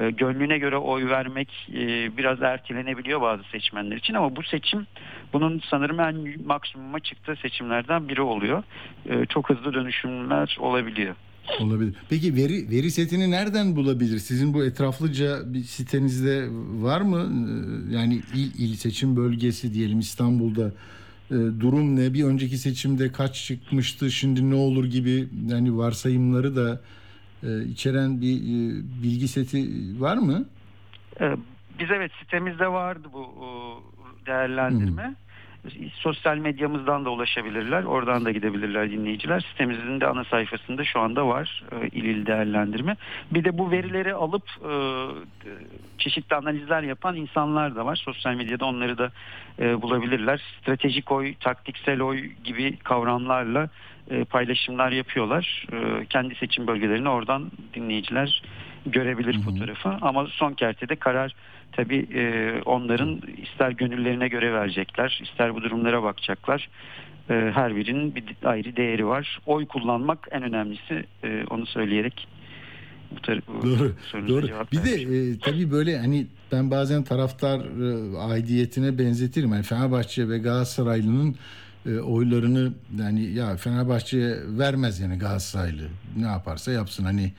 Ee, gönlüne göre oy vermek e, biraz ertelenebiliyor bazı seçmenler için ama bu seçim bunun sanırım en maksimuma çıktığı seçimlerden biri oluyor. Ee, çok hızlı dönüşümler olabiliyor. Olabilir. Peki veri veri setini nereden bulabilir? Sizin bu etraflıca bir sitenizde var mı? Ee, Yani il, il seçim bölgesi diyelim İstanbul'da e, durum ne? Bir önceki seçimde kaç çıkmıştı? Şimdi ne olur gibi yani varsayımları da e, içeren bir e, bilgi seti var mı? Biz evet sitemizde vardı bu değerlendirme. Sosyal medyamızdan da ulaşabilirler. Oradan da gidebilirler dinleyiciler. Sitemizin de ana sayfasında şu anda var e, il il değerlendirme. Bir de bu verileri alıp e, çeşitli analizler yapan insanlar da var. Sosyal medyada onları da e, bulabilirler. Stratejik oy, taktiksel oy gibi kavramlarla e, paylaşımlar yapıyorlar. E, kendi seçim bölgelerini oradan dinleyiciler görebilir fotoğrafı. Ama son kertede karar tabii e, onların ister gönüllerine göre verecekler, ister bu durumlara bakacaklar. E, her birinin bir ayrı değeri var. Oy kullanmak en önemlisi. E, onu söyleyerek bu, tar- Doğru. Doğru. Bir de vermiş e, tabii böyle hani ben bazen taraftar e, aidiyetine benzetirim. Yani Fenerbahçe ve Galatasaraylı'nın e, oylarını yani ya Fenerbahçe'ye vermez yani Galatasaraylı. Ne yaparsa yapsın hani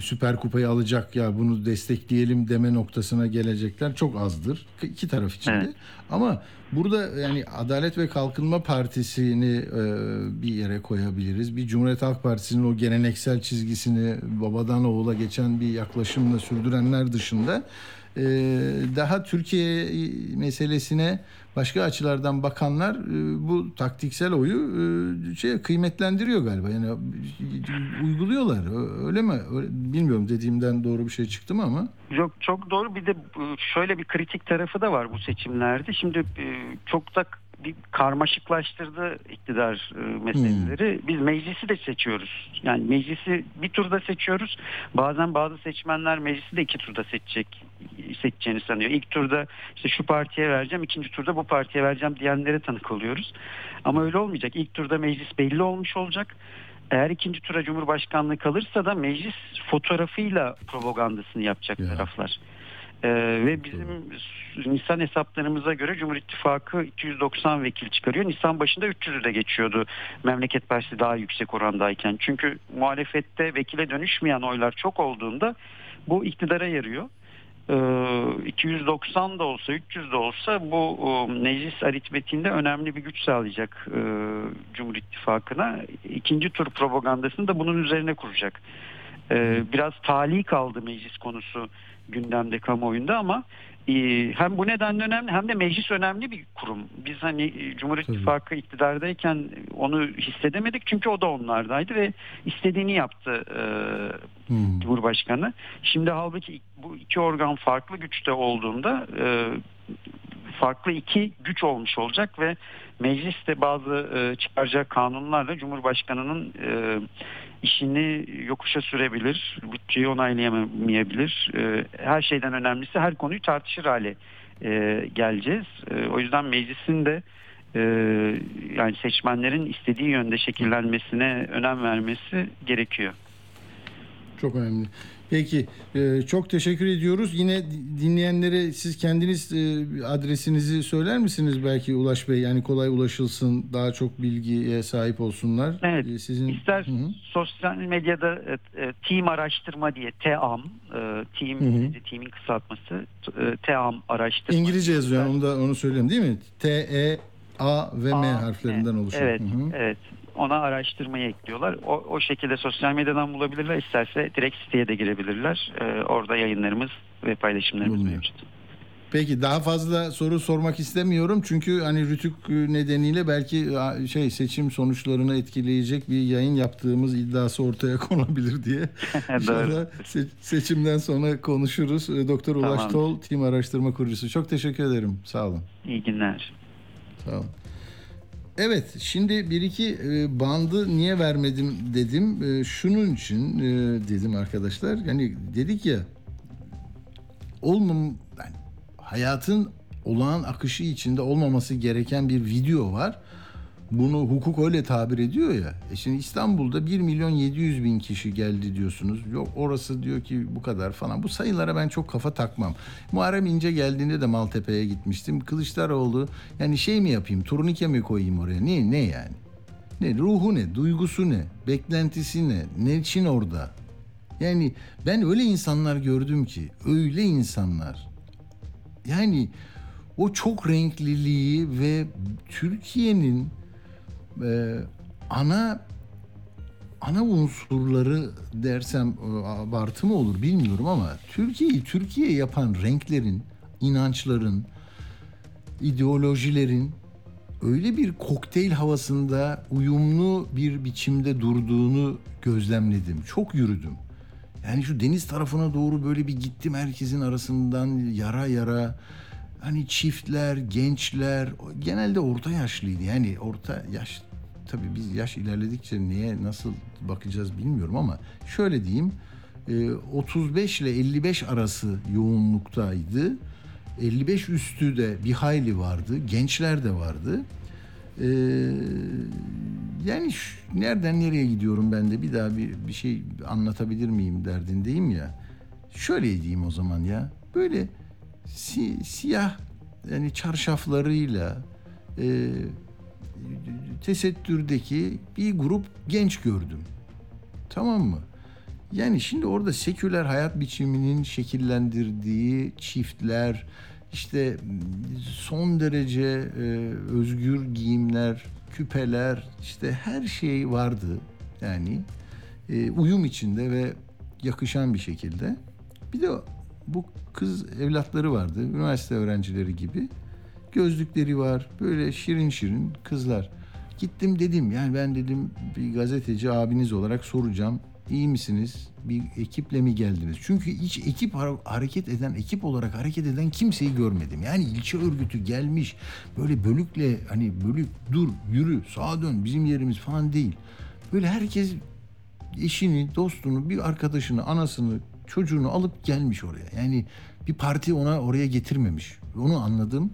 Süper Kupayı alacak ya bunu destekleyelim deme noktasına gelecekler çok azdır. iki taraf için de. Evet. Ama burada yani Adalet ve Kalkınma Partisi'ni e, bir yere koyabiliriz. Bir Cumhuriyet Halk Partisi'nin o geleneksel çizgisini babadan oğula geçen bir yaklaşımla sürdürenler dışında e, daha Türkiye meselesine başka açılardan bakanlar e, bu taktiksel oyu şey kıymetlendiriyor galiba. Yani e, uyguluyorlar. Öyle mi? Bilmiyorum dediğimden doğru bir şey çıktı mı ama. Yok çok doğru bir de şöyle bir kritik tarafı da var bu seçimlerde. Şimdi çok da bir karmaşıklaştırdı iktidar e, meseleleri. Biz meclisi de seçiyoruz. Yani meclisi bir turda seçiyoruz. Bazen bazı seçmenler meclisi de iki turda seçecek seçeceğini sanıyor. İlk turda işte şu partiye vereceğim, ikinci turda bu partiye vereceğim diyenlere tanık oluyoruz. Ama öyle olmayacak. İlk turda meclis belli olmuş olacak. Eğer ikinci tura Cumhurbaşkanlığı kalırsa da meclis fotoğrafıyla propagandasını yapacak Ya. taraflar. Ee, ve bizim Nisan hesaplarımıza göre Cumhur İttifakı 290 vekil çıkarıyor. Nisan başında 300'ü de geçiyordu Memleket Partisi daha yüksek orandayken. Çünkü muhalefette vekile dönüşmeyen oylar çok olduğunda bu iktidara yarıyor. Ee, 290 da olsa 300 de olsa bu e, meclis aritmetiğinde önemli bir güç sağlayacak e, Cumhur İttifakı'na. İkinci tur propagandasını da bunun üzerine kuracak. Ee, biraz tali kaldı meclis konusu gündemde kamuoyunda ama hem bu nedenle önemli hem de meclis önemli bir kurum. Biz hani e, Cumhur. İttifakı iktidardayken onu hissedemedik çünkü o da onlardaydı ve istediğini yaptı e, Hmm. Cumhurbaşkanı. Şimdi halbuki bu iki organ farklı güçte olduğunda e, farklı iki güç olmuş olacak ve meclis de bazı e, çıkaracağı kanunlarla Cumhurbaşkanı'nın e, işini yokuşa sürebilir, bütçeyi onaylayamayabilir. E, her şeyden önemlisi her konuyu tartışır hale e, geleceğiz. E, o yüzden meclisin de e, yani seçmenlerin istediği yönde şekillenmesine önem vermesi gerekiyor. Çok önemli. Peki e, çok teşekkür ediyoruz. Yine dinleyenlere siz kendiniz e, adresinizi söyler misiniz belki Ulaş Bey? Yani kolay ulaşılsın, daha çok bilgiye sahip olsunlar. Evet. E, Sizin İster Hı hı. sosyal medyada e, e, team araştırma diye TEAM, e, team Hı hı. İngilizce team'in kısaltması e, TEAM araştırma. İngilizce yazıyor. Onu da onu söyleyeyim değil mi? T E A ve M harflerinden oluşuyor. Evet, Hı hı. evet. Ona araştırmayı ekliyorlar. O, o şekilde sosyal medyadan bulabilirler. İsterse direkt siteye de girebilirler. E, orada yayınlarımız ve paylaşımlarımız Bulunuyor. mevcut. Peki daha fazla soru sormak istemiyorum çünkü hani rütük nedeniyle belki şey seçim sonuçlarını etkileyecek bir yayın yaptığımız iddiası ortaya konabilir diye. İnşallah se- seçimden sonra konuşuruz. E, Doktor Ulaş Tamam. Tol, Tim Araştırma Kurucusu. Çok teşekkür ederim. Sağ olun. İyi günler. Sağ olun. Evet, şimdi bir iki e, bandı niye vermedim dedim. E, şunun için e, dedim arkadaşlar. Yani dedik ya olmam yani hayatın olağan akışı içinde olmaması gereken bir video var. Bunu hukuk öyle tabir ediyor ya. E şimdi İstanbul'da 1 milyon 700 bin kişi geldi diyorsunuz. Yok orası diyor ki bu kadar falan. Bu sayılara ben çok kafa takmam. Muharrem İnce geldiğinde de Maltepe'ye gitmiştim. Kılıçdaroğlu yani şey mi yapayım turnike mi koyayım oraya? Ne, ne yani? Ne ruhu ne? Duygusu ne? Beklentisi ne? Ne için orada? Yani ben öyle insanlar gördüm ki öyle insanlar yani o çok renkliliği ve Türkiye'nin e, ana ana unsurları dersem e, abartı mı olur bilmiyorum ama Türkiye'yi Türkiye yapan renklerin, inançların, ideolojilerin öyle bir kokteyl havasında uyumlu bir biçimde durduğunu gözlemledim. Çok yürüdüm. Yani şu deniz tarafına doğru böyle bir gittim herkesin arasından yara yara. Hani çiftler, gençler, genelde orta yaşlıydı. Yani orta yaş, tabii biz yaş ilerledikçe neye nasıl bakacağız bilmiyorum ama şöyle diyeyim. e, 35 ile 55 arası yoğunluktaydı. 55 üstü de bir hayli vardı. Gençler de vardı. Ee, yani şu- nereden nereye gidiyorum ben de bir daha bir, bir şey anlatabilir miyim derdindeyim ya. Şöyle diyeyim o zaman ya. Böyle si- siyah yani çarşaflarıyla e, tesettürdeki bir grup genç gördüm. Tamam mı? Yani şimdi orada seküler hayat biçiminin şekillendirdiği çiftler, işte son derece e, özgür giyimler, küpeler, işte her şey vardı. Yani e, uyum içinde ve yakışan bir şekilde. Bir de bu kız evlatları vardı, üniversite öğrencileri gibi. Gözlükleri var, böyle şirin şirin kızlar. Gittim dedim yani ben dedim bir gazeteci abiniz olarak soracağım. İyi misiniz? Bir ekiple mi geldiniz? Çünkü hiç ekip har- hareket eden, ekip olarak hareket eden kimseyi görmedim. Yani ilçe örgütü gelmiş böyle bölükle hani bölük dur yürü sağa dön bizim yerimiz falan değil. Böyle herkes eşini, dostunu, bir arkadaşını, anasını, çocuğunu alıp gelmiş oraya. Yani bir parti ona oraya getirmemiş. Onu anladım.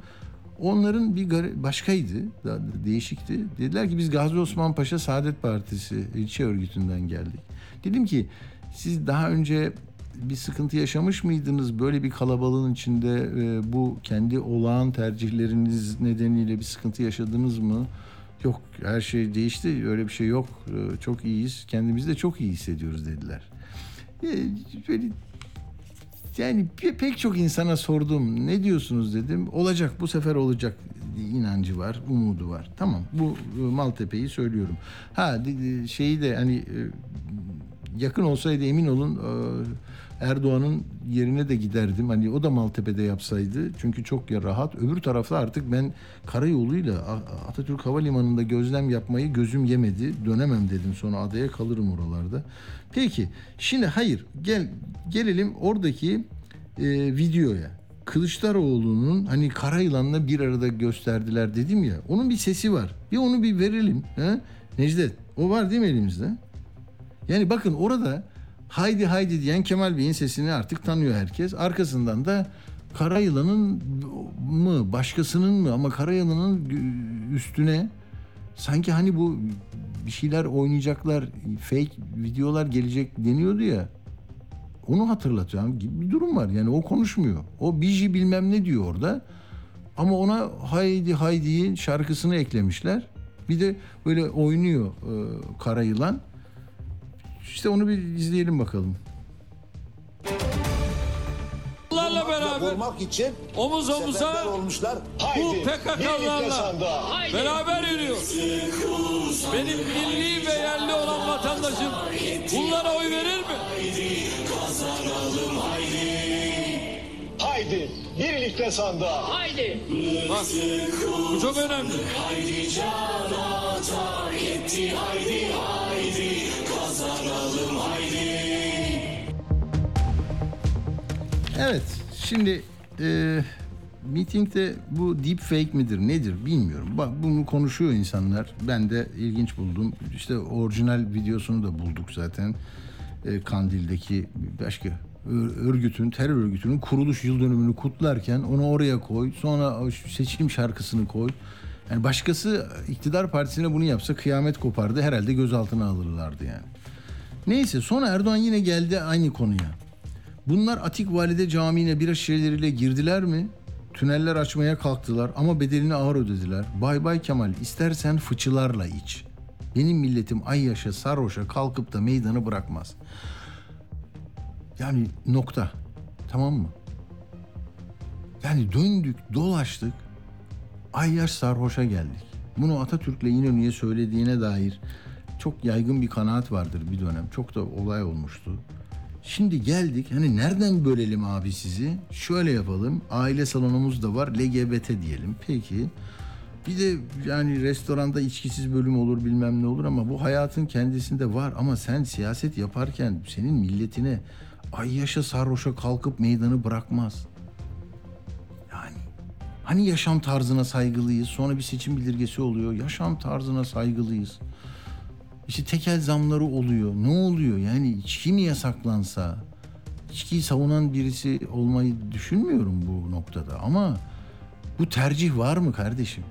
Onların bir başkaydı, daha değişikti. Dediler ki biz Gazi Osman Paşa Saadet Partisi ilçe örgütünden geldik. Dedim ki siz daha önce bir sıkıntı yaşamış mıydınız? Böyle bir kalabalığın içinde e, bu kendi olağan tercihleriniz nedeniyle bir sıkıntı yaşadınız mı? Yok her şey değişti öyle bir şey yok Ee, çok iyiyiz kendimizi de çok iyi hissediyoruz dediler. Ee, Böyle yani pe- pek çok insana sordum ne diyorsunuz? dedim. Olacak bu sefer olacak. inancı var umudu var. Tamam bu e, Maltepe'yi söylüyorum. Ha şeyi de hani e, yakın olsaydı emin olun e, Erdoğan'ın yerine de giderdim. Hani o da Maltepe'de yapsaydı. Çünkü çok ya rahat. Öbür tarafta artık ben karayoluyla Atatürk Havalimanı'nda gözlem yapmayı gözüm yemedi. Dönemem dedim sonra adaya kalırım oralarda. Peki şimdi hayır gel gelelim oradaki e, videoya. Kılıçdaroğlu'nun hani Karayılan'la bir arada gösterdiler dedim ya. Onun bir sesi var. Bir onu bir verelim. He? Necdet o var değil mi elimizde? Yani bakın orada haydi haydi diyen Kemal Bey'in sesini artık tanıyor herkes. Arkasından da Karayılan'ın mı başkasının mı ama Karayılan'ın üstüne sanki hani bu bir şeyler oynayacaklar fake videolar gelecek deniyordu ya. Onu hatırlatıyorum gibi bir durum var. Yani o konuşmuyor. O biji bilmem ne diyor orada. Ama ona Haydi Haydi'yi şarkısını eklemişler. Bir de böyle oynuyor e, Kara Yılan. İşte onu bir izleyelim bakalım. Bunlarla beraber Vurmak için omuz omuza olmuşlar. bu Haydi, PKK'larla beraber yürüyor. Benim milli ve yerli olan vatandaşım bunlara oy verir mi? Haydi birlikte sandığa. Bak bu çok önemli. Evet şimdi e, mitingde bu deep fake midir nedir bilmiyorum. Bak bunu konuşuyor insanlar. Ben de ilginç buldum. İşte orijinal videosunu da bulduk zaten. E, Kandil'deki başka ör- örgütün, terör örgütünün kuruluş yıl dönümünü kutlarken onu oraya koy. Sonra seçim şarkısını koy. Yani başkası iktidar partisine bunu yapsa kıyamet kopardı. Herhalde gözaltına alırlardı yani. Neyse sonra Erdoğan yine geldi aynı konuya. Bunlar Atik Valide Camii'ne bira şişeleriyle girdiler mi? Tüneller açmaya kalktılar ama bedelini ağır ödediler. Bay bay Kemal istersen fıçılarla iç. Benim milletim ay yaşa sarhoşa kalkıp da meydanı bırakmaz. Yani nokta. Tamam mı? Yani döndük dolaştık. Ay yaş sarhoşa geldik. Bunu Atatürk'le İnönü'ye söylediğine dair çok yaygın bir kanaat vardır bir dönem. Çok da olay olmuştu. Şimdi geldik hani nereden bölelim abi sizi? Şöyle yapalım. Aile salonumuz da var. LGBT diyelim. Peki. Bir de yani restoranda içkisiz bölüm olur bilmem ne olur ama bu hayatın kendisinde var. Ama sen siyaset yaparken senin milletine ay yaşa sarhoşa kalkıp meydanı bırakmaz. Yani hani yaşam tarzına saygılıyız sonra bir seçim bildirgesi oluyor. Yaşam tarzına saygılıyız. İşte tekel zamları oluyor. Ne oluyor? Yani içki mi yasaklansa? İçkiyi savunan birisi olmayı düşünmüyorum bu noktada. Ama bu tercih var mı kardeşim?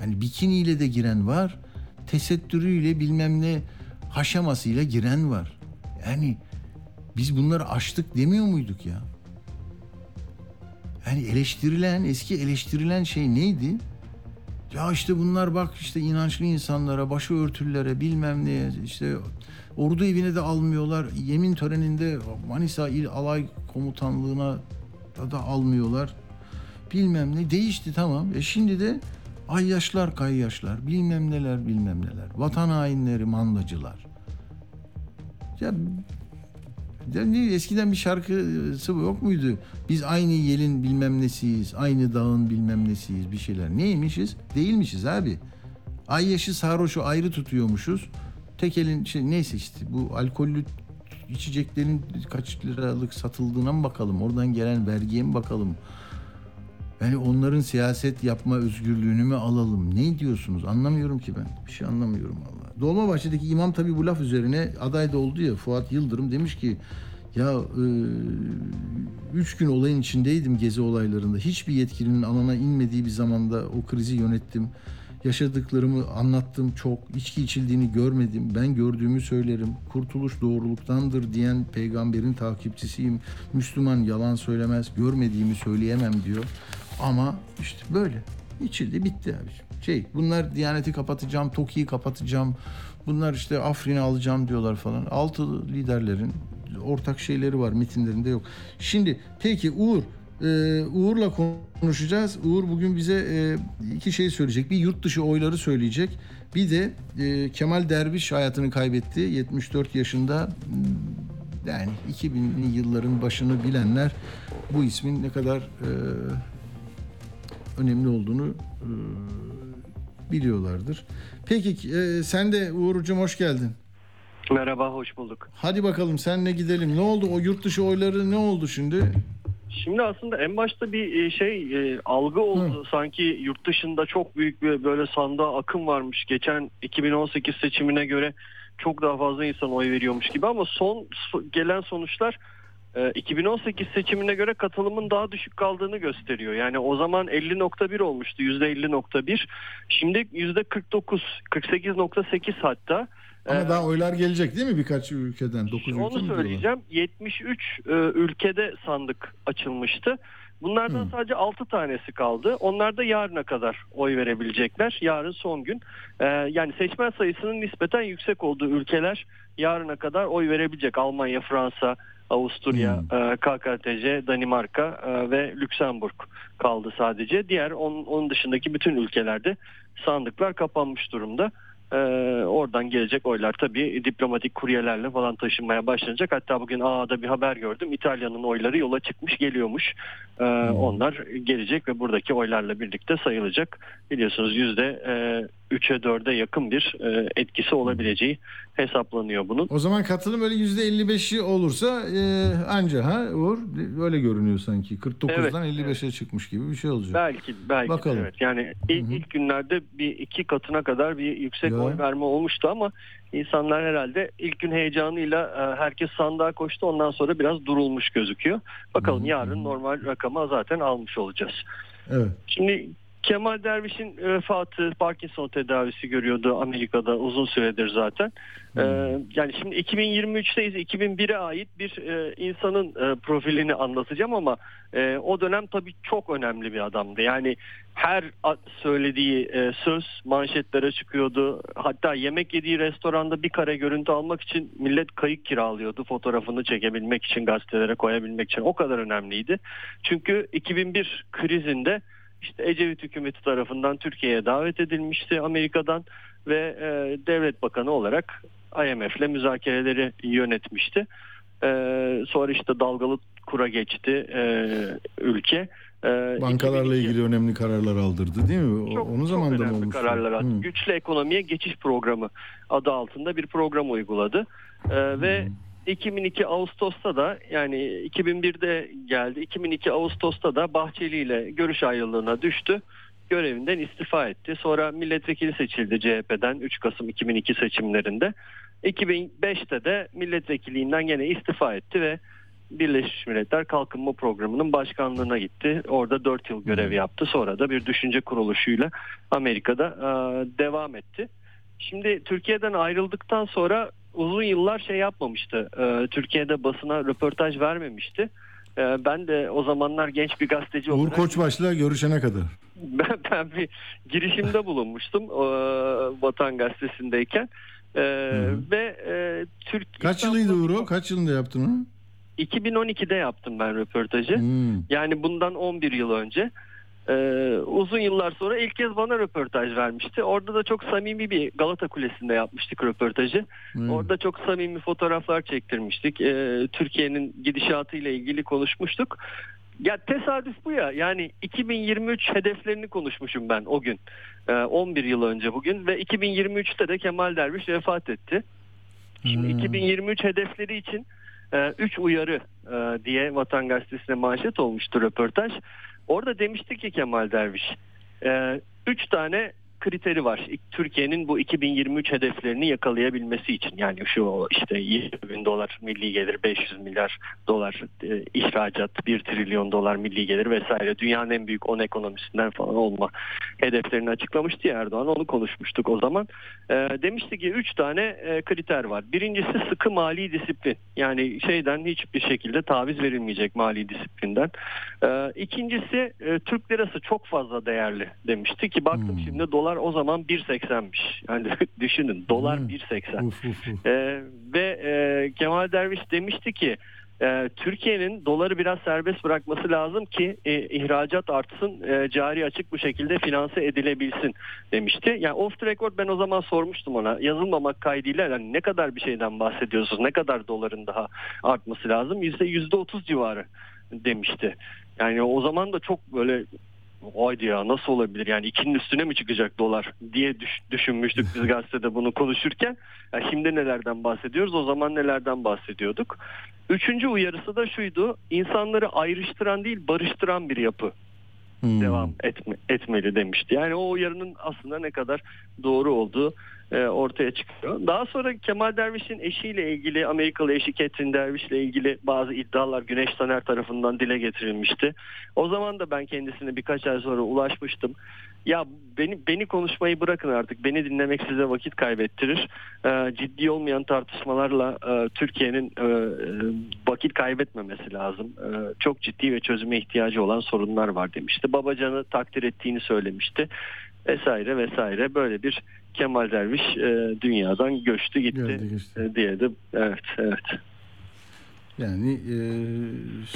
Hani bikiniyle de giren var. Tesettürüyle bilmem ne haşamasıyla giren var. Yani biz bunları aştık demiyor muyduk ya? Yani eleştirilen, eski eleştirilen şey neydi? Ya işte bunlar bak işte inançlı insanlara, başı örtülere bilmem neye işte ordu evine de almıyorlar. Yemin töreninde Manisa İl Alay Komutanlığına da, da almıyorlar. Bilmem ne değişti tamam. E şimdi de ayyaşlar kayyaşlar bilmem neler bilmem neler. Vatan hainleri mandacılar. Ya eskiden bir şarkısı yok muydu? Biz aynı yelin bilmem nesiyiz, aynı dağın bilmem nesiyiz bir şeyler. Neymişiz? Değilmişiz abi. Ay yaşı sarhoşu ayrı tutuyormuşuz. Tek elin şey neyse işte bu alkollü içeceklerin kaç liralık satıldığına mı bakalım? Oradan gelen vergiye mi bakalım? Yani onların siyaset yapma özgürlüğünü mü alalım? Ne diyorsunuz? Anlamıyorum ki ben. Bir şey anlamıyorum Allah. Dolmabahçe'deki imam tabi bu laf üzerine aday da oldu ya Fuat Yıldırım demiş ki ya e, üç gün olayın içindeydim gezi olaylarında. Hiçbir yetkilinin alana inmediği bir zamanda o krizi yönettim. Yaşadıklarımı anlattım çok. İçki içildiğini görmedim. Ben gördüğümü söylerim. Kurtuluş doğruluktandır diyen peygamberin takipçisiyim. Müslüman yalan söylemez. Görmediğimi söyleyemem diyor. Ama işte böyle. İçildi bitti abi. Şey bunlar Diyaneti kapatacağım, TOKİ'yi kapatacağım. Bunlar işte Afrin'i alacağım diyorlar falan. Altı liderlerin ortak şeyleri var mitinlerinde yok. Şimdi peki Uğur ee, Uğur'la konuşacağız. Uğur bugün bize e, iki şey söyleyecek. Bir yurt dışı oyları söyleyecek. Bir de e, Kemal Derviş hayatını kaybetti. 74 yaşında. Yani 2000'li yılların başını bilenler bu ismin ne kadar e, önemli olduğunu e, biliyorlardır. Peki e, sen de Uğur'cum hoş geldin. Merhaba, hoş bulduk. Hadi bakalım senle gidelim. Ne oldu o yurt dışı oyları ne oldu şimdi? Şimdi aslında en başta bir e, şey e, algı oldu. Sanki yurt dışında çok büyük bir böyle sandığa akım varmış. Geçen 2018 seçimine göre çok daha fazla insan oy veriyormuş gibi ama son so- gelen sonuçlar 2018 seçimine göre katılımın daha düşük kaldığını gösteriyor. Yani o zaman 50.1 olmuştu %50.1. Şimdi %49 48.8 hatta. Ama E, daha oylar gelecek değil mi birkaç ülkeden? 9 ülke mi onu diyorlar? söyleyeceğim. 73 e, ülkede sandık açılmıştı. Bunlardan Hmm. sadece 6 tanesi kaldı. Onlar da yarına kadar oy verebilecekler. Yarın son gün. E, yani seçmen sayısının nispeten yüksek olduğu ülkeler yarına kadar oy verebilecek. Almanya, Fransa, Avusturya, e, KKTC, Danimarka e, ve Lüksemburg kaldı sadece. Diğer onun, onun dışındaki bütün ülkelerde sandıklar kapanmış durumda. Ee, oradan gelecek oylar tabii diplomatik kuryelerle falan taşınmaya başlanacak. Hatta bugün A'da bir haber gördüm. İtalya'nın oyları yola çıkmış geliyormuş. Ee, Onlar gelecek ve buradaki oylarla birlikte sayılacak. Biliyorsunuz yüzde e, 3'e 4'e yakın bir e, etkisi olabileceği hesaplanıyor bunun. O zaman katılım öyle %55'i olursa e, anca ha Uğur öyle görünüyor sanki. 49'dan Evet, 55'e çıkmış gibi bir şey olacak. Belki belki Bakalım. evet. Yani ilk, ilk günlerde bir iki katına kadar bir yüksek Ya. oy verme olmuştu ama insanlar herhalde ilk gün heyecanıyla e, herkes sandığa koştu. Ondan sonra biraz durulmuş gözüküyor. Bakalım yarın normal rakama zaten almış olacağız. Evet. Şimdi Kemal Derviş'in vefatı Parkinson tedavisi görüyordu Amerika'da uzun süredir zaten. Ee, yani şimdi 2023'teyiz. 2001'e ait bir e, insanın e, profilini anlatacağım ama e, o dönem tabii çok önemli bir adamdı. Yani her söylediği e, söz manşetlere çıkıyordu. Hatta yemek yediği restoranda bir kare görüntü almak için millet kayık kiralıyordu. Fotoğrafını çekebilmek için gazetelere koyabilmek için. O kadar önemliydi. Çünkü 2001 krizinde işte Ecevit hükümeti tarafından Türkiye'ye davet edilmişti Amerika'dan ve e, devlet bakanı olarak IMF'le müzakereleri yönetmişti. E, sonra işte dalgalı kura geçti e, ülke. E, Bankalarla 2002 ilgili önemli kararlar aldırdı değil mi? O- çok, Onun çok zamanında mı önemli olmuş? kararlar aldı. Hı. Güçlü ekonomiye geçiş programı adı altında bir program uyguladı. Ee, ve 2002 Ağustos'ta da yani 2001'de geldi. 2002 Ağustos'ta da Bahçeli ile görüş ayrılığına düştü. Görevinden istifa etti. Sonra milletvekili seçildi CHP'den 3 Kasım 2002 seçimlerinde. 2005'te de milletvekiliğinden gene istifa etti ve Birleşmiş Milletler Kalkınma Programı'nın başkanlığına gitti. Orada 4 yıl görev yaptı. Sonra da bir düşünce kuruluşuyla Amerika'da devam etti. Şimdi Türkiye'den ayrıldıktan sonra uzun yıllar şey yapmamıştı. E, Türkiye'de basına röportaj vermemişti. E, ben de o zamanlar genç bir gazeteci Uğur olarak Koçbaş'la görüşene kadar. ben, ben bir girişimde bulunmuştum e, Vatan Gazetesi'ndeyken. E, ve e, Türk Kaç yılıydı Uğur o? Kaç yılında yaptın onu? 2012'de yaptım ben röportajı. Hmm. Yani bundan 11 yıl önce. Ee, uzun yıllar sonra ilk kez bana röportaj vermişti. Orada da çok samimi bir Galata Kulesi'nde yapmıştık röportajı. Hmm. Orada çok samimi fotoğraflar çektirmiştik. Ee, Türkiye'nin gidişatı ile ilgili konuşmuştuk. Ya tesadüf bu ya. Yani 2023 hedeflerini konuşmuşum ben o gün. Ee, 11 yıl önce bugün ve 2023'te de Kemal Derviş vefat etti. Şimdi 2023 hedefleri için 3 uyarı e, diye Vatan Gazetesi'ne manşet olmuştu röportaj. Orada demişti ki Kemal Derviş 3 tane kriteri var. Türkiye'nin bu 2023 hedeflerini yakalayabilmesi için. Yani şu işte 20 bin dolar milli gelir, 500 milyar dolar e, ihracat, 1 trilyon dolar milli gelir vesaire. Dünyanın en büyük 10 ekonomisinden falan olma hedeflerini açıklamıştı ya Erdoğan. Onu konuşmuştuk o zaman. E, demişti ki 3 tane e, kriter var. Birincisi sıkı mali disiplin. Yani şeyden hiçbir şekilde taviz verilmeyecek mali disiplinden. E, ikincisi e, Türk lirası çok fazla değerli demişti ki baktım şimdi dolar o zaman 1.80'miş. Yani düşünün dolar 1.80. Uf, uf. Ee, ve e, Kemal Derviş demişti ki e, Türkiye'nin doları biraz serbest bırakması lazım ki e, ihracat artsın, e, cari açık bu şekilde finanse edilebilsin demişti. Yani off the record ben o zaman sormuştum ona yazılmamak kaydıyla yani ne kadar bir şeyden bahsediyorsunuz, ne kadar doların daha artması lazım? Yüzde yüzde otuz civarı demişti. Yani o zaman da çok böyle Haydi ya nasıl olabilir yani ikinin üstüne mi çıkacak dolar diye düş- düşünmüştük biz gazetede bunu konuşurken. Ya şimdi nelerden bahsediyoruz o zaman nelerden bahsediyorduk. Üçüncü uyarısı da şuydu insanları ayrıştıran değil barıştıran bir yapı Hmm. devam etme, etmeli demişti. Yani o uyarının aslında ne kadar doğru olduğu e, ortaya çıkıyor. Daha sonra Kemal Derviş'in eşiyle ilgili Amerikalı eşi Catherine Derviş'le ilgili bazı iddialar Güneş Taner tarafından dile getirilmişti. O zaman da ben kendisine birkaç ay sonra ulaşmıştım. Ya beni beni konuşmayı bırakın artık. Beni dinlemek size vakit kaybettirir. E, ciddi olmayan tartışmalarla e, Türkiye'nin e, e, vakit kaybetmemesi lazım. E, çok ciddi ve çözüme ihtiyacı olan sorunlar var demişti. Babacan'ı takdir ettiğini söylemişti. Vesaire vesaire böyle bir Kemal Derviş e, dünyadan göçtü gitti Geldi, geçti. e, diye de evet evet. Yani e,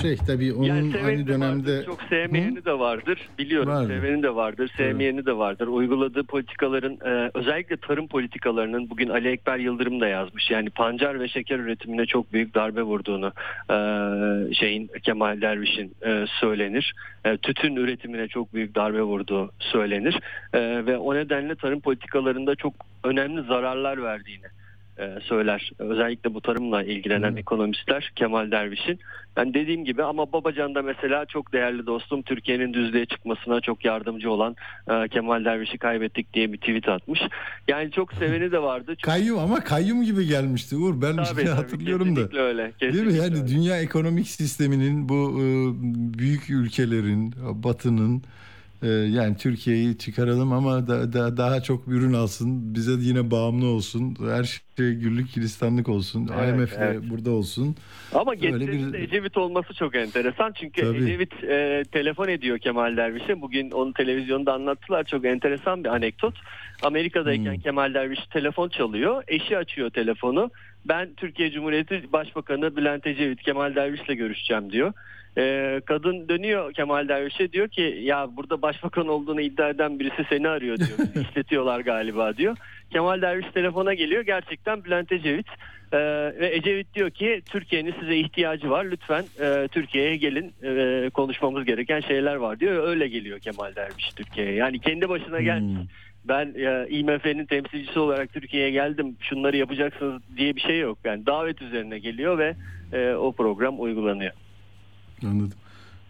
şey tabii onun Yani aynı de dönemde vardır, çok sevmeyeni de vardır. Biliyorum Vardır. seveni de vardır, sevmeyeni de vardır. Uyguladığı politikaların e, özellikle tarım politikalarının bugün Ali Ekber Yıldırım da yazmış. Yani pancar ve şeker üretimine çok büyük darbe vurduğunu e, şeyin Kemal Derviş'in e, söylenir. E, tütün üretimine çok büyük darbe vurduğu söylenir. E, ve o nedenle tarım politikalarında çok önemli zararlar verdiğini e, söyler. Özellikle bu tarımla ilgilenen ekonomistler Kemal Derviş'in. Ben dediğim gibi ama Babacan da mesela çok değerli dostum Türkiye'nin düzlüğe çıkmasına çok yardımcı olan e, Kemal Derviş'i kaybettik diye bir tweet atmış. Yani çok seveni de vardı. Çok... kayyum ama kayyum gibi gelmişti Uğur. Ben Tabii, tabii, hatırlıyorum da. kesinlikle öyle. Değil mi? Yani öyle. dünya ekonomik sisteminin bu e, büyük ülkelerin, Batı'nın e, yani Türkiye'yi çıkaralım ama da, da- daha çok ürün alsın. Bize yine bağımlı olsun. Her şey güllük gülistanlık olsun. Evet, IMF de evet. burada olsun. Ama Öyle getirinin bir- Ecevit olması çok enteresan. Çünkü Tabii. Ecevit e, telefon ediyor Kemal Derviş'e. Bugün onu televizyonda anlattılar. Çok enteresan bir anekdot. Amerika'dayken Hmm. Kemal Derviş telefon çalıyor. Eşi açıyor telefonu. Ben Türkiye Cumhuriyeti Başbakanı Bülent Ecevit Kemal Derviş'le görüşeceğim diyor. E, kadın dönüyor Kemal Derviş'e diyor ki ya burada başbakan olduğunu iddia eden birisi seni arıyor diyor. Bizi işletiyorlar galiba diyor. Kemal Derviş telefona geliyor. Gerçekten Bülent Ecevit. Ee, ve Ecevit diyor ki Türkiye'nin size ihtiyacı var. Lütfen e, Türkiye'ye gelin e, konuşmamız gereken şeyler var diyor. Öyle geliyor Kemal Derviş Türkiye'ye. Yani kendi başına gelmiş. Hmm. Ben e, IMF'nin temsilcisi olarak Türkiye'ye geldim. Şunları yapacaksınız diye bir şey yok. Yani davet üzerine geliyor ve e, o program uygulanıyor. Anladım.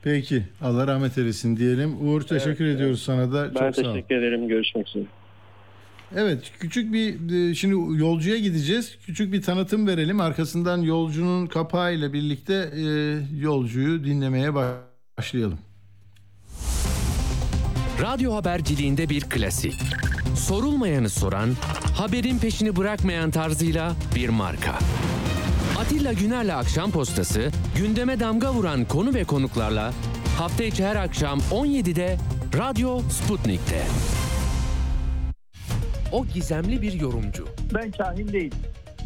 Peki Allah rahmet eylesin diyelim. Uğur teşekkür ediyoruz sana da. Ben Çok sağ ol. teşekkür ederim. Görüşmek üzere. Evet küçük bir e, şimdi yolcuya gideceğiz. Küçük bir tanıtım verelim. Arkasından yolcunun kapağıyla birlikte e, yolcuyu dinlemeye başlayalım. Radyo haberciliğinde bir klasik. Sorulmayanı soran, haberin peşini bırakmayan tarzıyla bir marka. Atilla Güner'le Akşam Postası, gündeme damga vuran konu ve konuklarla hafta içi her akşam 17'de Radyo Sputnik'te. O gizemli bir yorumcu. Ben kahin değilim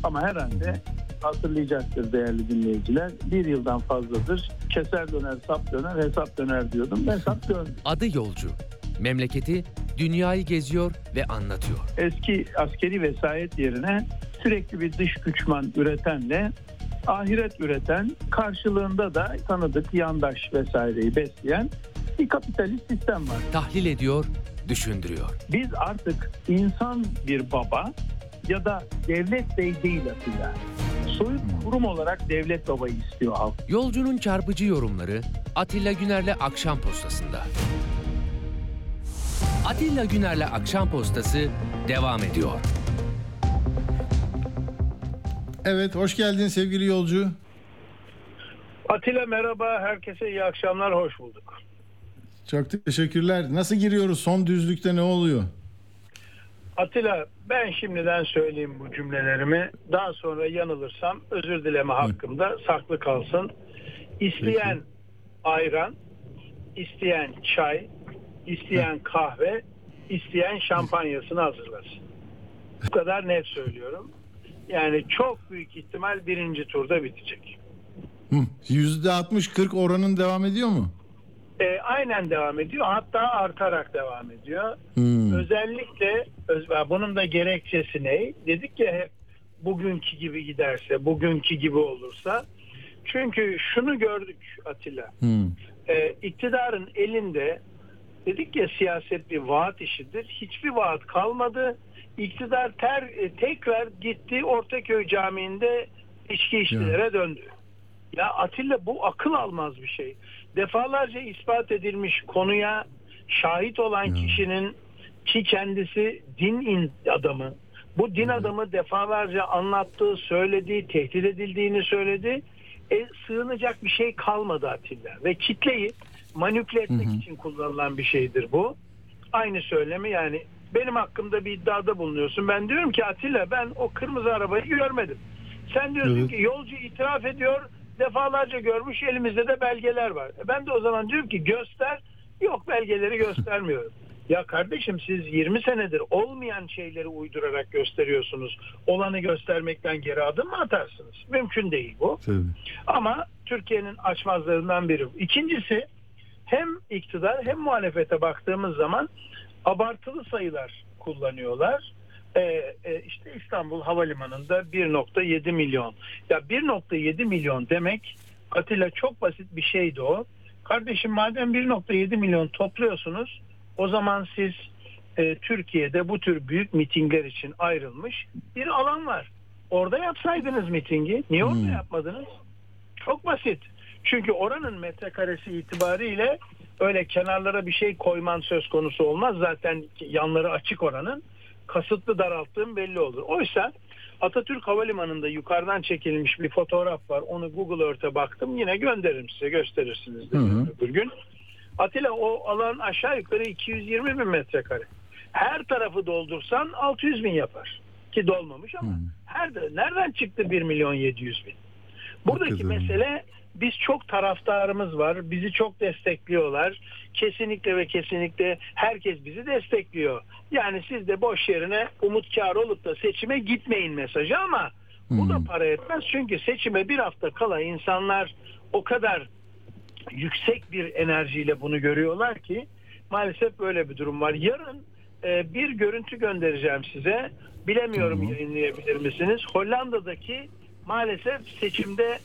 ama herhalde hatırlayacaktır değerli dinleyiciler. Bir yıldan fazladır keser döner sap döner hesap döner diyordum. Hesap döndü. Adı yolcu. Memleketi, dünyayı geziyor ve anlatıyor. Eski askeri vesayet yerine sürekli bir dış güçman üretenle ahiret üreten karşılığında da tanıdık yandaş vesaireyi besleyen bir kapitalist sistem var. Tahlil ediyor, düşündürüyor. Biz artık insan bir baba ya da devlet bey değil Atilla. Soyut kurum olarak devlet babayı istiyor halk. Yolcunun çarpıcı yorumları Atilla Güner'le Akşam Postası'nda. Atilla Güner'le Akşam Postası devam ediyor. Evet hoş geldin sevgili yolcu. Atilla merhaba, herkese iyi akşamlar, hoş bulduk. Çok teşekkürler. Nasıl giriyoruz? Son düzlükte ne oluyor? Atilla ben şimdiden söyleyeyim bu cümlelerimi. Daha sonra yanılırsam özür dileme hakkımda saklı kalsın. İsteyen ayran, isteyen çay, isteyen kahve, isteyen şampanyasını hazırlasın. Bu kadar net söylüyorum. Yani çok büyük ihtimal birinci turda bitecek. Hı, %60-40 oranın devam ediyor mu? E, aynen devam ediyor. Hatta artarak devam ediyor. Hmm. Özellikle öz- bunun da gerekçesi ne? Dedik ya hep bugünkü gibi giderse, bugünkü gibi olursa. Çünkü şunu gördük Atilla. Hmm. E, iktidarın elinde Dedik ya siyaset bir vaat işidir. Hiçbir vaat kalmadı. İktidar ter, e, tekrar gitti Ortaköy Camii'nde içki içkilere döndü. Ya Atilla bu akıl almaz bir şey. Defalarca ispat edilmiş konuya şahit olan kişinin ki kendisi din in- adamı. Bu din adamı defalarca anlattığı, söylediği, tehdit edildiğini söyledi. E, sığınacak bir şey kalmadı Atilla. Ve kitleyi manipüle etmek için kullanılan bir şeydir bu. Aynı söylemi yani benim hakkımda bir iddiada bulunuyorsun. Ben diyorum ki Atilla ben o kırmızı arabayı görmedim. Sen diyorsun Evet. ki yolcu itiraf ediyor defalarca görmüş elimizde de belgeler var. E Ben de o zaman diyorum ki göster yok belgeleri göstermiyorum. Ya kardeşim siz 20 senedir olmayan şeyleri uydurarak gösteriyorsunuz. Olanı göstermekten geri adım mı atarsınız? Mümkün değil bu. Tabii. Ama Türkiye'nin açmazlarından biri. İkincisi hem iktidar hem muhalefete baktığımız zaman abartılı sayılar kullanıyorlar. Ee, işte İstanbul Havalimanı'nda 1.7 milyon. Ya 1.7 milyon demek Atilla çok basit bir şeydi o. Kardeşim madem 1.7 milyon topluyorsunuz o zaman siz e, Türkiye'de bu tür büyük mitingler için ayrılmış bir alan var. Orada yapsaydınız mitingi. Niye orada yapmadınız? Çok basit. Çünkü oranın metrekaresi itibariyle öyle kenarlara bir şey koyman söz konusu olmaz. Zaten yanları açık oranın. Kasıtlı daralttığım belli olur. Oysa Atatürk Havalimanı'nda yukarıdan çekilmiş bir fotoğraf var. Onu Google Earth'e baktım. Yine gönderirim size gösterirsiniz de öbür gün. Atilla o alan aşağı yukarı 220 bin metrekare. Her tarafı doldursan 600 bin yapar. Ki dolmamış ama her nereden çıktı 1 milyon 700 bin? Buradaki mesele biz çok taraftarımız var. Bizi çok destekliyorlar. Kesinlikle ve kesinlikle herkes bizi destekliyor. Yani siz de boş yerine umutkar olup da seçime gitmeyin mesajı ama bu da para etmez. Çünkü seçime bir hafta kala insanlar o kadar yüksek bir enerjiyle bunu görüyorlar ki maalesef böyle bir durum var. Yarın e, bir görüntü göndereceğim size. Bilemiyorum yayınlayabilir misiniz? Hollanda'daki maalesef seçimde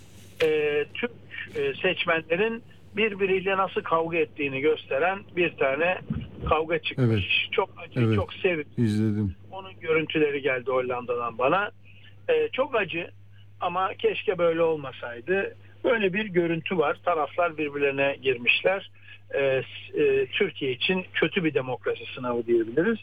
e, Türk e, seçmenlerin birbiriyle nasıl kavga ettiğini gösteren bir tane kavga çıkmış. Evet. Çok acı, Evet. çok sevdim. İzledim. Onun görüntüleri geldi Hollanda'dan bana. Ee, çok acı ama keşke böyle olmasaydı. Böyle bir görüntü var. Taraflar birbirlerine girmişler. Ee, e, Türkiye için kötü bir demokrasi sınavı diyebiliriz.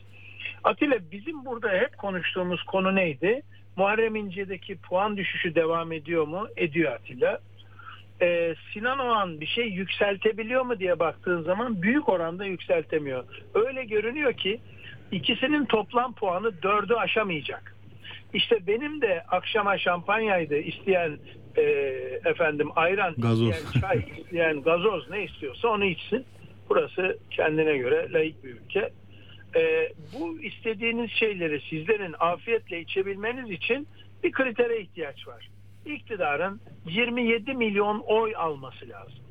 Atilla bizim burada hep konuştuğumuz konu neydi? Muharrem İnce'deki puan düşüşü devam ediyor mu? Ediyor Atilla. Ee, Sinan Oğan bir şey yükseltebiliyor mu diye baktığın zaman büyük oranda yükseltemiyor. Öyle görünüyor ki ikisinin toplam puanı dördü aşamayacak. İşte benim de akşama şampanyaydı isteyen e, efendim ayran, Gazoz. isteyen çay, isteyen gazoz ne istiyorsa onu içsin. Burası kendine göre layık bir ülke. E, bu istediğiniz şeyleri sizlerin afiyetle içebilmeniz için bir kritere ihtiyaç var. İktidarın 27 milyon oy alması lazım.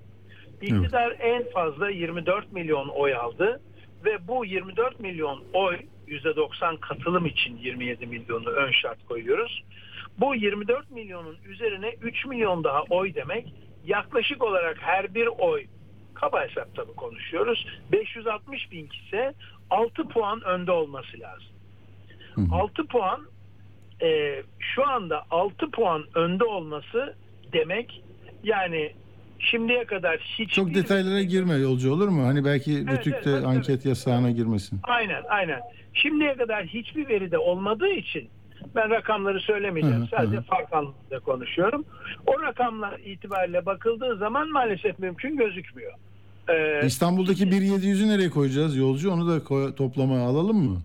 İktidar en fazla 24 milyon oy aldı ve bu 24 milyon oy %90 katılım için 27 milyonu ön şart koyuyoruz. Bu 24 milyonun üzerine 3 milyon daha oy demek. Yaklaşık olarak her bir oy kaba hesap tabii konuşuyoruz. 560 bin ise 6 puan önde olması lazım. 6 puan e, şu anda 6 puan önde olması demek yani şimdiye kadar hiç Çok detaylara girme yolcu olur mu? Hani belki Evet, Rütük'te evet, anket yasağına girmesin. Aynen aynen. Şimdiye kadar hiçbir veride olmadığı için ben rakamları söylemeyeceğim. Hı hı, Sadece hı. fark anlamında konuşuyorum. O rakamlar itibariyle bakıldığı zaman maalesef mümkün gözükmüyor. Ee, İstanbul'daki 1.700'ü nereye koyacağız yolcu? Onu da koy- toplama alalım mı?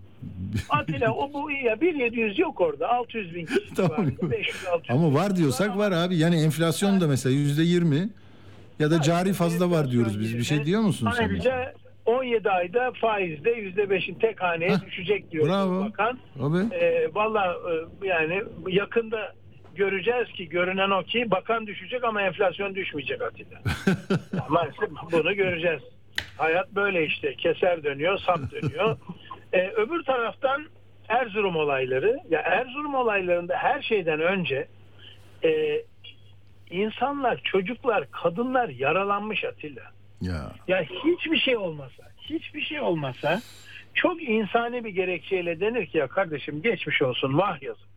Atilla o bu ya 1700 yok orada. 600 bin kişi Tamam. var. 500 600 Ama var diyorsak var abi. Yani enflasyon da mesela %20 ya da cari fazla var diyoruz biz. Bir şey diyor musun sen? Ayrıca 17 ayda faizde %5'in tek haneye düşecek diyor bravo. bakan. Abi. Ee, Valla e, yani yakında göreceğiz ki görünen o ki bakan düşecek ama enflasyon düşmeyecek Atilla. Maalesef bunu göreceğiz. Hayat böyle işte keser dönüyor sap dönüyor. Ee, öbür taraftan Erzurum olayları ya Erzurum olaylarında her şeyden önce e, insanlar çocuklar kadınlar yaralanmış Atilla. Ya. Ya hiçbir şey olmasa, hiçbir şey olmasa çok insani bir gerekçeyle denir ki ya kardeşim geçmiş olsun vah yazık.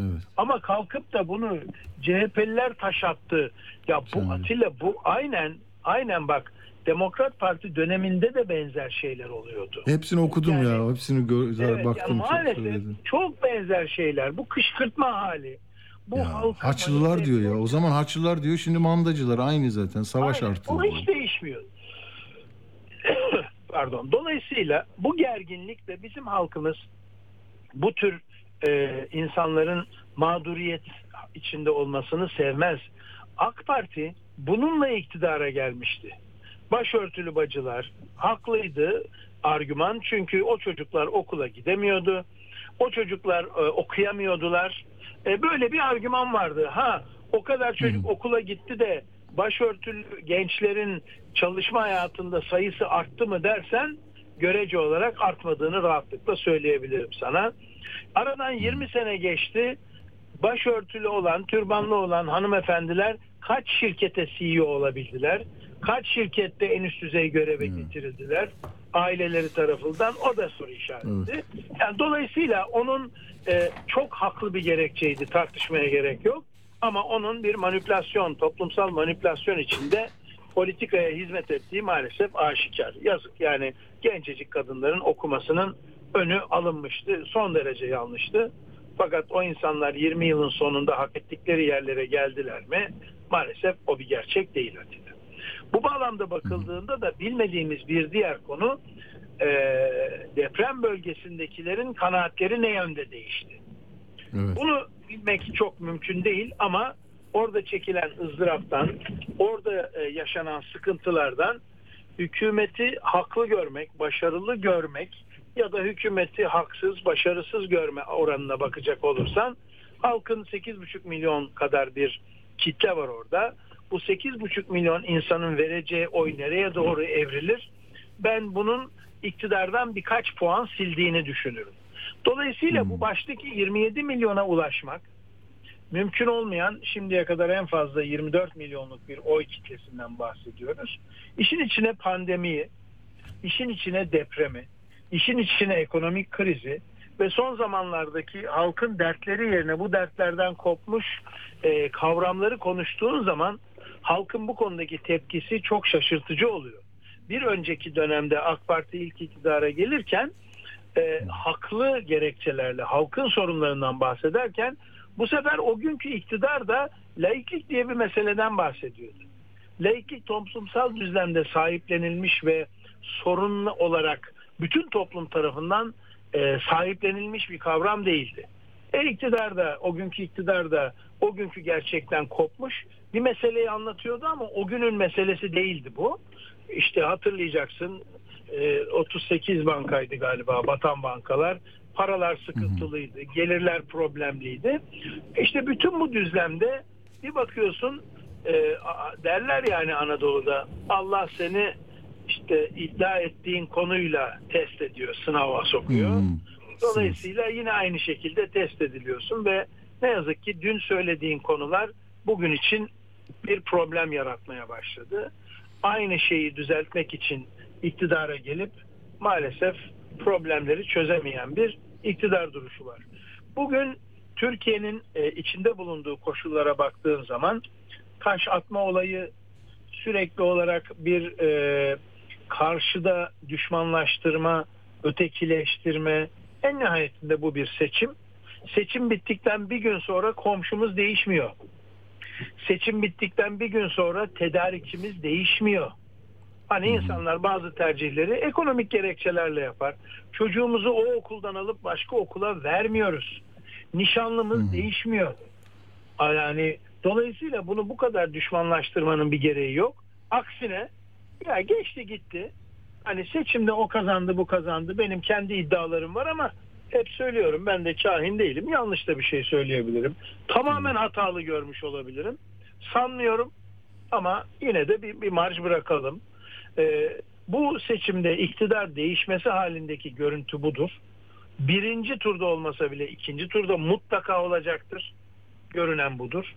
Evet. Ama kalkıp da bunu CHP'liler taş attı. Ya bu Atilla bu aynen aynen bak Demokrat Parti döneminde de benzer şeyler oluyordu. Hepsini okudum ya. Hepsini gör, Evet, baktım. ya çok maalesef söyledim. çok benzer şeyler. Bu kışkırtma hali. Bu halka Haçlılar diyor ya. O zaman Haçlılar diyor. Şimdi mandacılar aynı zaten. Savaş Aynen. artığı. O hiç değişmiyor. Pardon. Dolayısıyla bu gerginlikle bizim halkımız bu tür e, insanların mağduriyet içinde olmasını sevmez. AK Parti bununla iktidara gelmişti. Başörtülü bacılar haklıydı argüman çünkü o çocuklar okula gidemiyordu. O çocuklar e, okuyamıyordular. E, böyle bir argüman vardı. Ha o kadar çocuk okula gitti de başörtülü gençlerin çalışma hayatında sayısı arttı mı dersen görece olarak artmadığını rahatlıkla söyleyebilirim sana. Aradan 20 sene geçti. Başörtülü olan, türbanlı olan hanımefendiler kaç şirkete CEO olabildiler? Kaç şirkette en üst düzey göreve getirildiler? Aileleri tarafından o da soru işareti. Yani dolayısıyla onun e, çok haklı bir gerekçeydi tartışmaya gerek yok. Ama onun bir manipülasyon, toplumsal manipülasyon içinde politikaya hizmet ettiği maalesef aşikar. Yazık yani gencecik kadınların okumasının önü alınmıştı. Son derece yanlıştı. Fakat o insanlar 20 yılın sonunda hak ettikleri yerlere geldiler mi? Maalesef o bir gerçek değil Atilla. Bu bağlamda bakıldığında da bilmediğimiz bir diğer konu e, deprem bölgesindekilerin kanaatleri ne yönde değişti? Bunu bilmek çok mümkün değil ama orada çekilen ızdıraptan, orada e, yaşanan sıkıntılardan hükümeti haklı görmek, başarılı görmek ya da hükümeti haksız, başarısız görme oranına bakacak olursan halkın 8,5 milyon kadar bir kitle var orada. Bu 8,5 milyon insanın vereceği oy nereye doğru evrilir? Ben bunun iktidardan birkaç puan sildiğini düşünürüm. Dolayısıyla bu baştaki 27 milyona ulaşmak mümkün olmayan şimdiye kadar en fazla 24 milyonluk bir oy kitlesinden bahsediyoruz. İşin içine pandemiyi, işin içine depremi, işin içine ekonomik krizi ve son zamanlardaki halkın dertleri yerine bu dertlerden kopmuş e, kavramları konuştuğun zaman halkın bu konudaki tepkisi çok şaşırtıcı oluyor. Bir önceki dönemde AK Parti ilk iktidara gelirken e, haklı gerekçelerle halkın sorunlarından bahsederken bu sefer o günkü iktidar da laiklik diye bir meseleden bahsediyordu. Laiklik toplumsal düzlemde sahiplenilmiş ve sorunlu olarak bütün toplum tarafından e, sahiplenilmiş bir kavram değildi. E iktidar da o günkü iktidar da o günkü gerçekten kopmuş bir meseleyi anlatıyordu ama o günün meselesi değildi bu. İşte hatırlayacaksın e, 38 bankaydı galiba batan bankalar. Paralar sıkıntılıydı, gelirler problemliydi. İşte bütün bu düzlemde bir bakıyorsun e, derler yani Anadolu'da Allah seni işte iddia ettiğin konuyla test ediyor, sınava sokuyor. Dolayısıyla yine aynı şekilde test ediliyorsun ve ne yazık ki dün söylediğin konular bugün için bir problem yaratmaya başladı. Aynı şeyi düzeltmek için iktidara gelip maalesef problemleri çözemeyen bir iktidar duruşu var. Bugün Türkiye'nin e, içinde bulunduğu koşullara baktığın zaman taş atma olayı sürekli olarak bir e, karşıda düşmanlaştırma, ötekileştirme en nihayetinde bu bir seçim. Seçim bittikten bir gün sonra komşumuz değişmiyor. Seçim bittikten bir gün sonra tedarikçimiz değişmiyor. Hani insanlar bazı tercihleri ekonomik gerekçelerle yapar. Çocuğumuzu o okuldan alıp başka okula vermiyoruz. Nişanlımız değişmiyor. Yani dolayısıyla bunu bu kadar düşmanlaştırmanın bir gereği yok. Aksine ya geçti gitti. Hani seçimde o kazandı bu kazandı. Benim kendi iddialarım var ama hep söylüyorum ben de kahin değilim. Yanlış da bir şey söyleyebilirim. Tamamen hatalı görmüş olabilirim. Sanmıyorum ama yine de bir, bir marj bırakalım. Ee, bu seçimde iktidar değişmesi halindeki görüntü budur. Birinci turda olmasa bile ikinci turda mutlaka olacaktır. Görünen budur.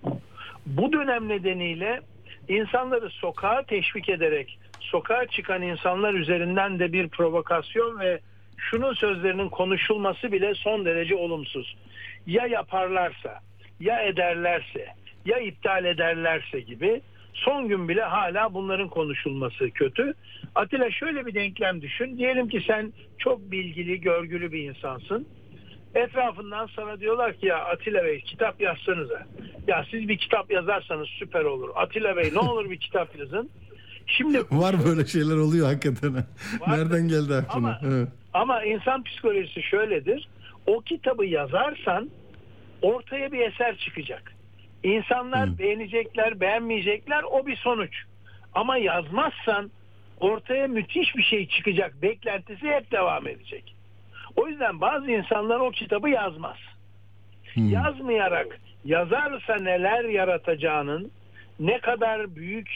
Bu dönem nedeniyle insanları sokağa teşvik ederek sokağa çıkan insanlar üzerinden de bir provokasyon ve şunun sözlerinin konuşulması bile son derece olumsuz. Ya yaparlarsa, ya ederlerse, ya iptal ederlerse gibi son gün bile hala bunların konuşulması kötü. Atilla şöyle bir denklem düşün. Diyelim ki sen çok bilgili, görgülü bir insansın. Etrafından sana diyorlar ki ya Atilla Bey kitap yazsanıza. Ya siz bir kitap yazarsanız süper olur. Atilla Bey ne olur bir kitap yazın. Şimdi Var böyle şeyler oluyor hakikaten. Nereden geldi aklına? Ama- Evet. Ama insan psikolojisi şöyledir. O kitabı yazarsan ortaya bir eser çıkacak. İnsanlar beğenecekler, beğenmeyecekler o bir sonuç. Ama yazmazsan ortaya müthiş bir şey çıkacak. Beklentisi hep devam edecek. O yüzden bazı insanlar o kitabı yazmaz. Yazmayarak yazarsa neler yaratacağının ne kadar büyük,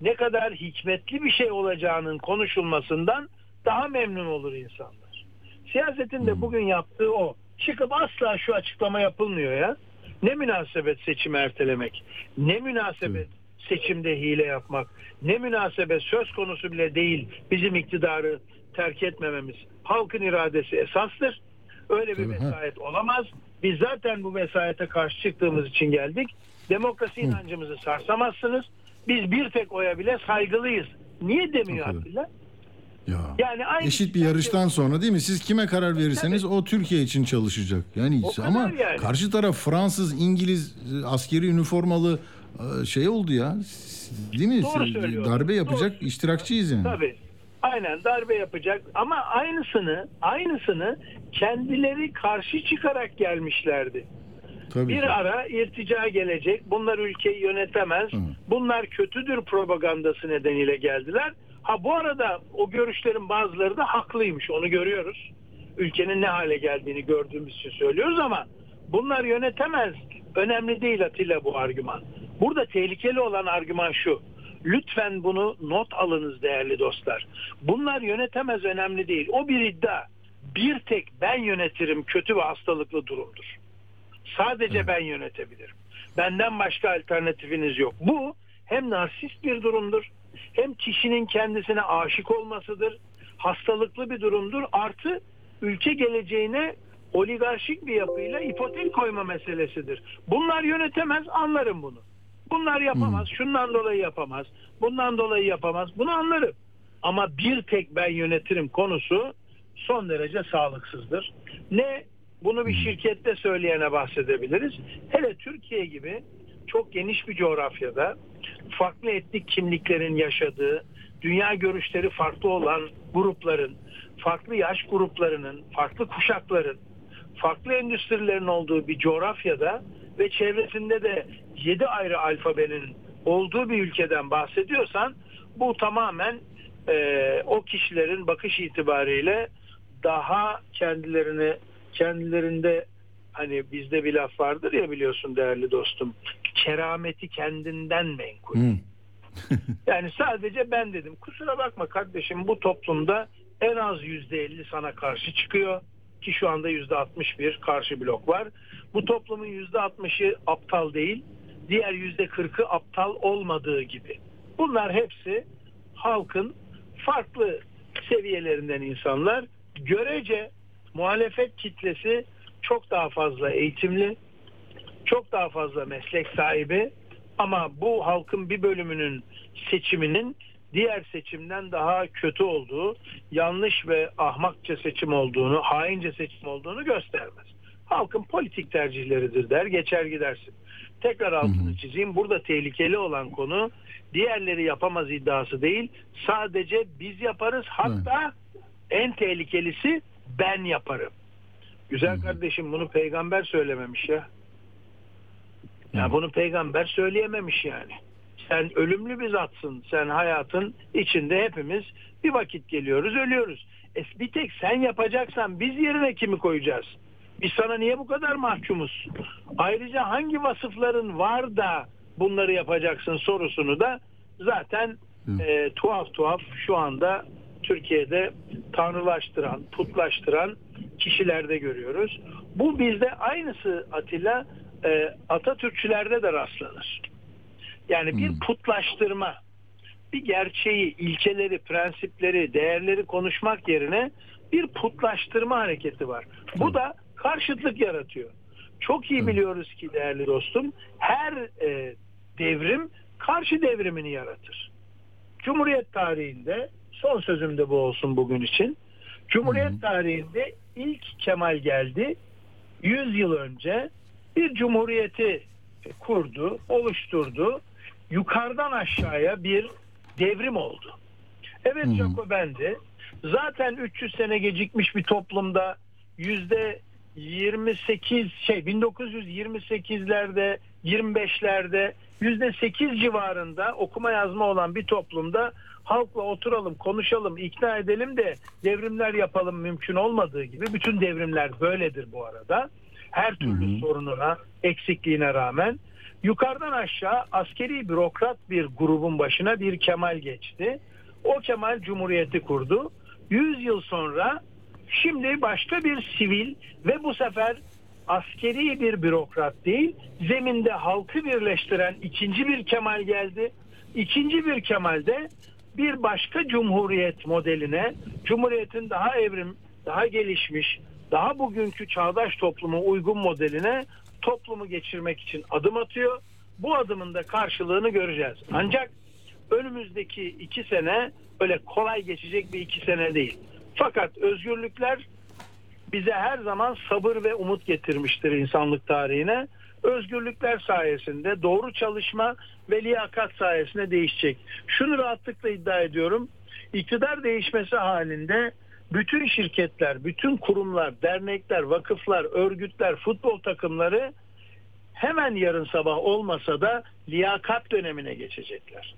ne kadar hikmetli bir şey olacağının konuşulmasından daha memnun olur insanlar. Siyasetin de bugün yaptığı o. Çıkıp asla şu açıklama yapılmıyor ya. Ne münasebet seçimi ertelemek. Ne münasebet seçimde hile yapmak. Ne münasebet söz konusu bile değil bizim iktidarı terk etmememiz. Halkın iradesi esastır. Öyle bir vesayet olamaz. Biz zaten bu vesayete karşı çıktığımız için geldik. Demokrasi inancımızı sarsamazsınız. Biz bir tek oya bile saygılıyız. Niye demiyor Atilla? Yani aynı Eşit bir yarıştan sonra değil mi? Siz kime karar verirseniz o Türkiye için çalışacak. Yani O ama yani. karşı taraf Fransız, İngiliz e, askeri üniformalı e, şey oldu ya. Değil mi? Doğru. Darbe yapacak iştirakçıyız yani. Tabii. Aynen darbe yapacak ama aynısını aynısını kendileri karşı çıkarak gelmişlerdi. Tabii bir ara irtica gelecek. Bunlar ülkeyi yönetemez. Bunlar kötüdür propagandası nedeniyle geldiler. Ha bu arada o görüşlerin bazıları da haklıymış. Onu görüyoruz. Ülkenin ne hale geldiğini gördüğümüz için söylüyoruz ama bunlar yönetemez. Önemli değil Atilla bu argüman. Burada tehlikeli olan argüman şu. Lütfen bunu not alınız değerli dostlar. Bunlar yönetemez önemli değil. O bir iddia. Bir tek ben yönetirim kötü ve hastalıklı durumdur. Sadece ben yönetebilirim. Benden başka alternatifiniz yok. Bu hem narsist bir durumdur, hem kişinin kendisine aşık olmasıdır, hastalıklı bir durumdur. Artı ülke geleceğine oligarşik bir yapıyla ipotek koyma meselesidir. Bunlar yönetemez anlarım bunu. Bunlar yapamaz, şundan dolayı yapamaz, bundan dolayı yapamaz. Bunu anlarım. Ama bir tek ben yönetirim konusu son derece sağlıksızdır. Ne bunu bir şirkette söyleyene bahsedebiliriz. Hele Türkiye gibi çok geniş bir coğrafyada farklı etnik kimliklerin yaşadığı, dünya görüşleri farklı olan grupların, farklı yaş gruplarının, farklı kuşakların, farklı endüstrilerin olduğu bir coğrafyada ve çevresinde de 7 ayrı alfabenin olduğu bir ülkeden bahsediyorsan bu tamamen e, o kişilerin bakış itibariyle daha kendilerini kendilerinde hani bizde bir laf vardır ya biliyorsun değerli dostum kerameti kendinden menkul. Yani sadece ben dedim kusura bakma kardeşim bu toplumda en az yüzde elli sana karşı çıkıyor ki şu anda yüzde altmış bir karşı blok var. Bu toplumun yüzde altmışı aptal değil diğer yüzde kırkı aptal olmadığı gibi. Bunlar hepsi halkın farklı seviyelerinden insanlar görece muhalefet kitlesi çok daha fazla eğitimli, çok daha fazla meslek sahibi ama bu halkın bir bölümünün seçiminin diğer seçimden daha kötü olduğu, yanlış ve ahmakça seçim olduğunu, haince seçim olduğunu göstermez. Halkın politik tercihleridir der, geçer gidersin. Tekrar altını çizeyim. Burada tehlikeli olan konu diğerleri yapamaz iddiası değil. Sadece biz yaparız. Hatta en tehlikelisi ben yaparım. Güzel kardeşim bunu peygamber söylememiş ya. Ya bunu peygamber söyleyememiş yani. Sen ölümlü bir zatsın. Sen hayatın içinde hepimiz bir vakit geliyoruz, ölüyoruz. E bir tek sen yapacaksan biz yerine kimi koyacağız? Biz sana niye bu kadar mahkumuz? Ayrıca hangi vasıfların var da bunları yapacaksın sorusunu da zaten e, tuhaf tuhaf şu anda Türkiye'de tanrılaştıran, putlaştıran kişilerde görüyoruz. Bu bizde aynısı Atilla e, Atatürkçülerde de rastlanır. Yani bir putlaştırma. bir gerçeği, ilkeleri, prensipleri, değerleri konuşmak yerine bir putlaştırma hareketi var. Bu da karşıtlık yaratıyor. Çok iyi biliyoruz ki değerli dostum her e, devrim karşı devrimini yaratır. Cumhuriyet tarihinde son sözüm de bu olsun bugün için. Cumhuriyet tarihinde ilk Kemal geldi. 100 yıl önce bir cumhuriyeti kurdu, oluşturdu. Yukarıdan aşağıya bir devrim oldu. Evet Jacoben'di. Zaten 300 sene gecikmiş bir toplumda yüzde 28 şey 1928'lerde 25'lerde yüzde 8 civarında okuma yazma olan bir toplumda halkla oturalım konuşalım ikna edelim de devrimler yapalım mümkün olmadığı gibi bütün devrimler böyledir bu arada. Her türlü sorununa eksikliğine rağmen yukarıdan aşağı askeri bürokrat bir grubun başına bir Kemal geçti. O Kemal Cumhuriyeti kurdu. 100 yıl sonra şimdi başka bir sivil ve bu sefer askeri bir bürokrat değil, zeminde halkı birleştiren ikinci bir Kemal geldi. İkinci bir Kemal de bir başka cumhuriyet modeline, cumhuriyetin daha evrim, daha gelişmiş, daha bugünkü çağdaş topluma uygun modeline toplumu geçirmek için adım atıyor. Bu adımın da karşılığını göreceğiz. Ancak önümüzdeki iki sene öyle kolay geçecek bir iki sene değil. Fakat özgürlükler bize her zaman sabır ve umut getirmiştir insanlık tarihine. Özgürlükler sayesinde doğru çalışma ve liyakat sayesinde değişecek. Şunu rahatlıkla iddia ediyorum. İktidar değişmesi halinde bütün şirketler, bütün kurumlar, dernekler, vakıflar, örgütler, futbol takımları hemen yarın sabah olmasa da liyakat dönemine geçecekler.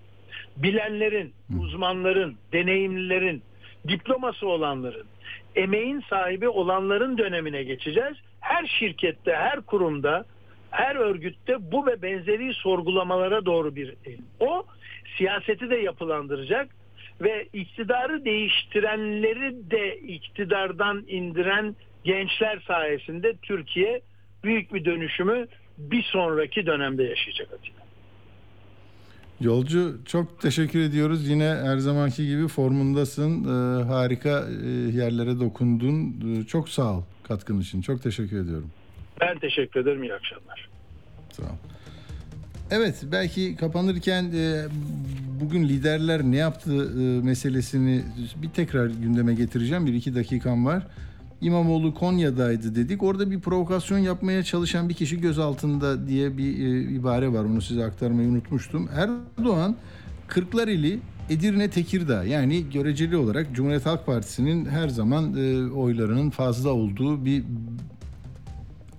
Bilenlerin, uzmanların, deneyimlilerin, diploması olanların, emeğin sahibi olanların dönemine geçeceğiz. Her şirkette, her kurumda, her örgütte bu ve benzeri sorgulamalara doğru bir eğilim. O siyaseti de yapılandıracak ve iktidarı değiştirenleri de iktidardan indiren gençler sayesinde Türkiye büyük bir dönüşümü bir sonraki dönemde yaşayacak Atilla. Yolcu çok teşekkür ediyoruz. Yine her zamanki gibi formundasın. Ee, harika e, yerlere dokundun. Ee, çok sağ ol katkın için. Çok teşekkür ediyorum. Ben teşekkür ederim. İyi akşamlar. Sağ ol. Evet belki kapanırken e, bugün liderler ne yaptı e, meselesini bir tekrar gündeme getireceğim. Bir iki dakikam var. İmamoğlu Konya'daydı dedik. Orada bir provokasyon yapmaya çalışan bir kişi gözaltında diye bir e, ibare var. Onu size aktarmayı unutmuştum. Erdoğan Kırklareli Edirne Tekirdağ yani göreceli olarak Cumhuriyet Halk Partisi'nin her zaman e, oylarının fazla olduğu bir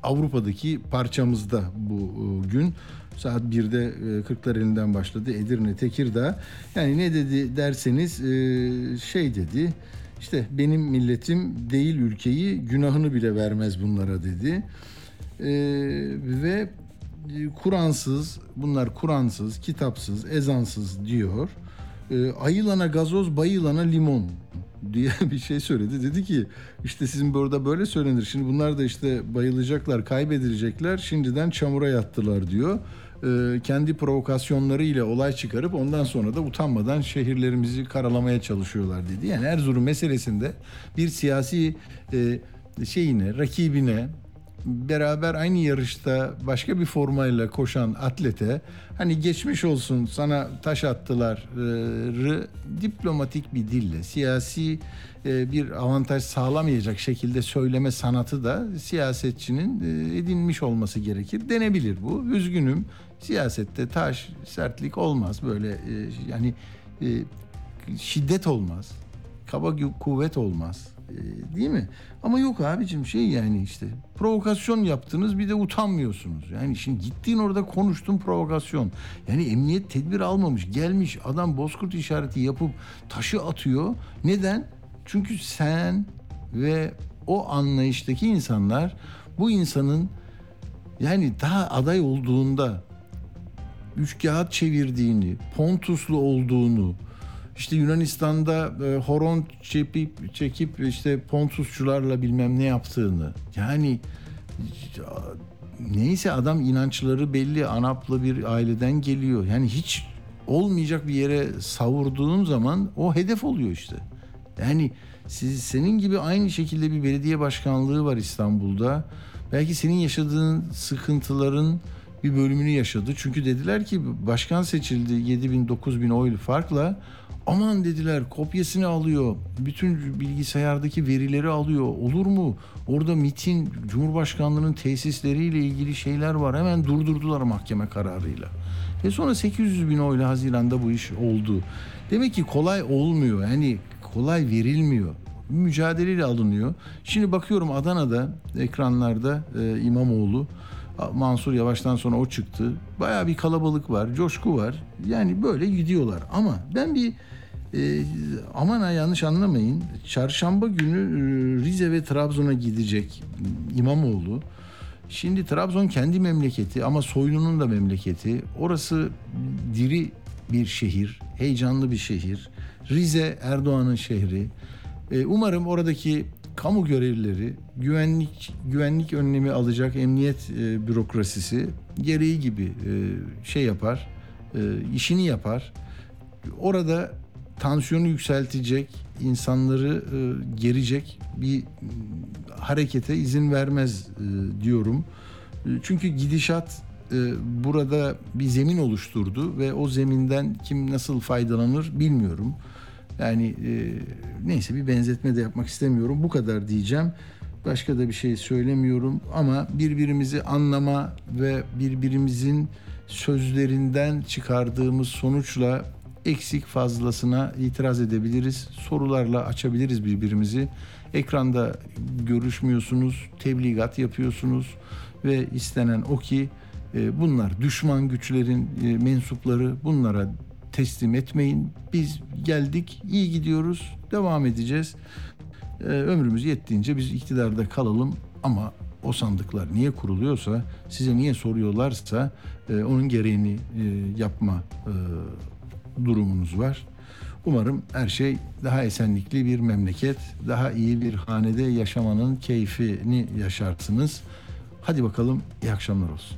Avrupa'daki parçamızda bu e, gün. Saat 1'de e, Kırklareli'nden başladı Edirne Tekirdağ. Yani ne dedi derseniz e, şey dedi işte benim milletim değil ülkeyi günahını bile vermez bunlara dedi. Ee, ve Kur'ansız bunlar Kur'ansız, kitapsız, ezansız diyor. Ayılana gazoz, bayılana limon diye bir şey söyledi. Dedi ki işte sizin burada böyle söylenir. Şimdi bunlar da işte bayılacaklar, kaybedilecekler. Şimdiden çamura yattılar diyor e, kendi provokasyonlarıyla olay çıkarıp ondan sonra da utanmadan şehirlerimizi karalamaya çalışıyorlar dedi. Yani Erzurum meselesinde bir siyasi e, şeyine, rakibine beraber aynı yarışta başka bir formayla koşan atlete hani geçmiş olsun sana taş attılar diplomatik bir dille siyasi e, bir avantaj sağlamayacak şekilde söyleme sanatı da siyasetçinin e, edinmiş olması gerekir denebilir bu. Üzgünüm siyasette taş, sertlik olmaz böyle e, yani şiddet olmaz, kaba kuvvet olmaz değil mi? Ama yok abicim şey yani işte provokasyon yaptınız bir de utanmıyorsunuz. Yani şimdi gittiğin orada konuştun provokasyon. Yani emniyet tedbir almamış gelmiş adam bozkurt işareti yapıp taşı atıyor. Neden? Çünkü sen ve o anlayıştaki insanlar bu insanın yani daha aday olduğunda üç çevirdiğini, Pontuslu olduğunu, işte Yunanistan'da e, horon çekip çekip işte Pontusçularla bilmem ne yaptığını. Yani neyse adam inançları belli, Anaplı bir aileden geliyor. Yani hiç olmayacak bir yere savurduğun zaman o hedef oluyor işte. Yani siz senin gibi aynı şekilde bir belediye başkanlığı var İstanbul'da. Belki senin yaşadığın sıkıntıların bir bölümünü yaşadı. Çünkü dediler ki başkan seçildi 7 bin 9 bin oy farkla. Aman dediler kopyasını alıyor. Bütün bilgisayardaki verileri alıyor. Olur mu? Orada MIT'in Cumhurbaşkanlığının tesisleriyle ilgili şeyler var. Hemen durdurdular mahkeme kararıyla. Ve sonra 800 bin oyla Haziran'da bu iş oldu. Demek ki kolay olmuyor. Yani kolay verilmiyor. Mücadeleyle alınıyor. Şimdi bakıyorum Adana'da ekranlarda e, İmamoğlu Mansur Yavaş'tan sonra o çıktı. Baya bir kalabalık var, coşku var. Yani böyle gidiyorlar. Ama ben bir e, aman ha yanlış anlamayın. Çarşamba günü e, Rize ve Trabzon'a gidecek İmamoğlu. Şimdi Trabzon kendi memleketi ama Soylu'nun da memleketi. Orası diri bir şehir, heyecanlı bir şehir. Rize Erdoğan'ın şehri. E, umarım oradaki kamu görevlileri güvenlik güvenlik önlemi alacak emniyet e, bürokrasisi gereği gibi e, şey yapar, e, işini yapar. Orada tansiyonu yükseltecek, insanları e, gerecek bir harekete izin vermez e, diyorum. E, çünkü gidişat e, burada bir zemin oluşturdu ve o zeminden kim nasıl faydalanır bilmiyorum. Yani e, neyse bir benzetme de yapmak istemiyorum. Bu kadar diyeceğim. Başka da bir şey söylemiyorum ama birbirimizi anlama ve birbirimizin sözlerinden çıkardığımız sonuçla eksik fazlasına itiraz edebiliriz. Sorularla açabiliriz birbirimizi. Ekranda görüşmüyorsunuz, tebligat yapıyorsunuz ve istenen o ki e, bunlar düşman güçlerin e, mensupları bunlara teslim etmeyin. Biz geldik, iyi gidiyoruz, devam edeceğiz. Ee, ömrümüz yettiğince biz iktidarda kalalım ama o sandıklar niye kuruluyorsa, size niye soruyorlarsa e, onun gereğini e, yapma e, durumunuz var. Umarım her şey daha esenlikli bir memleket, daha iyi bir hanede yaşamanın keyfini yaşarsınız. Hadi bakalım iyi akşamlar olsun.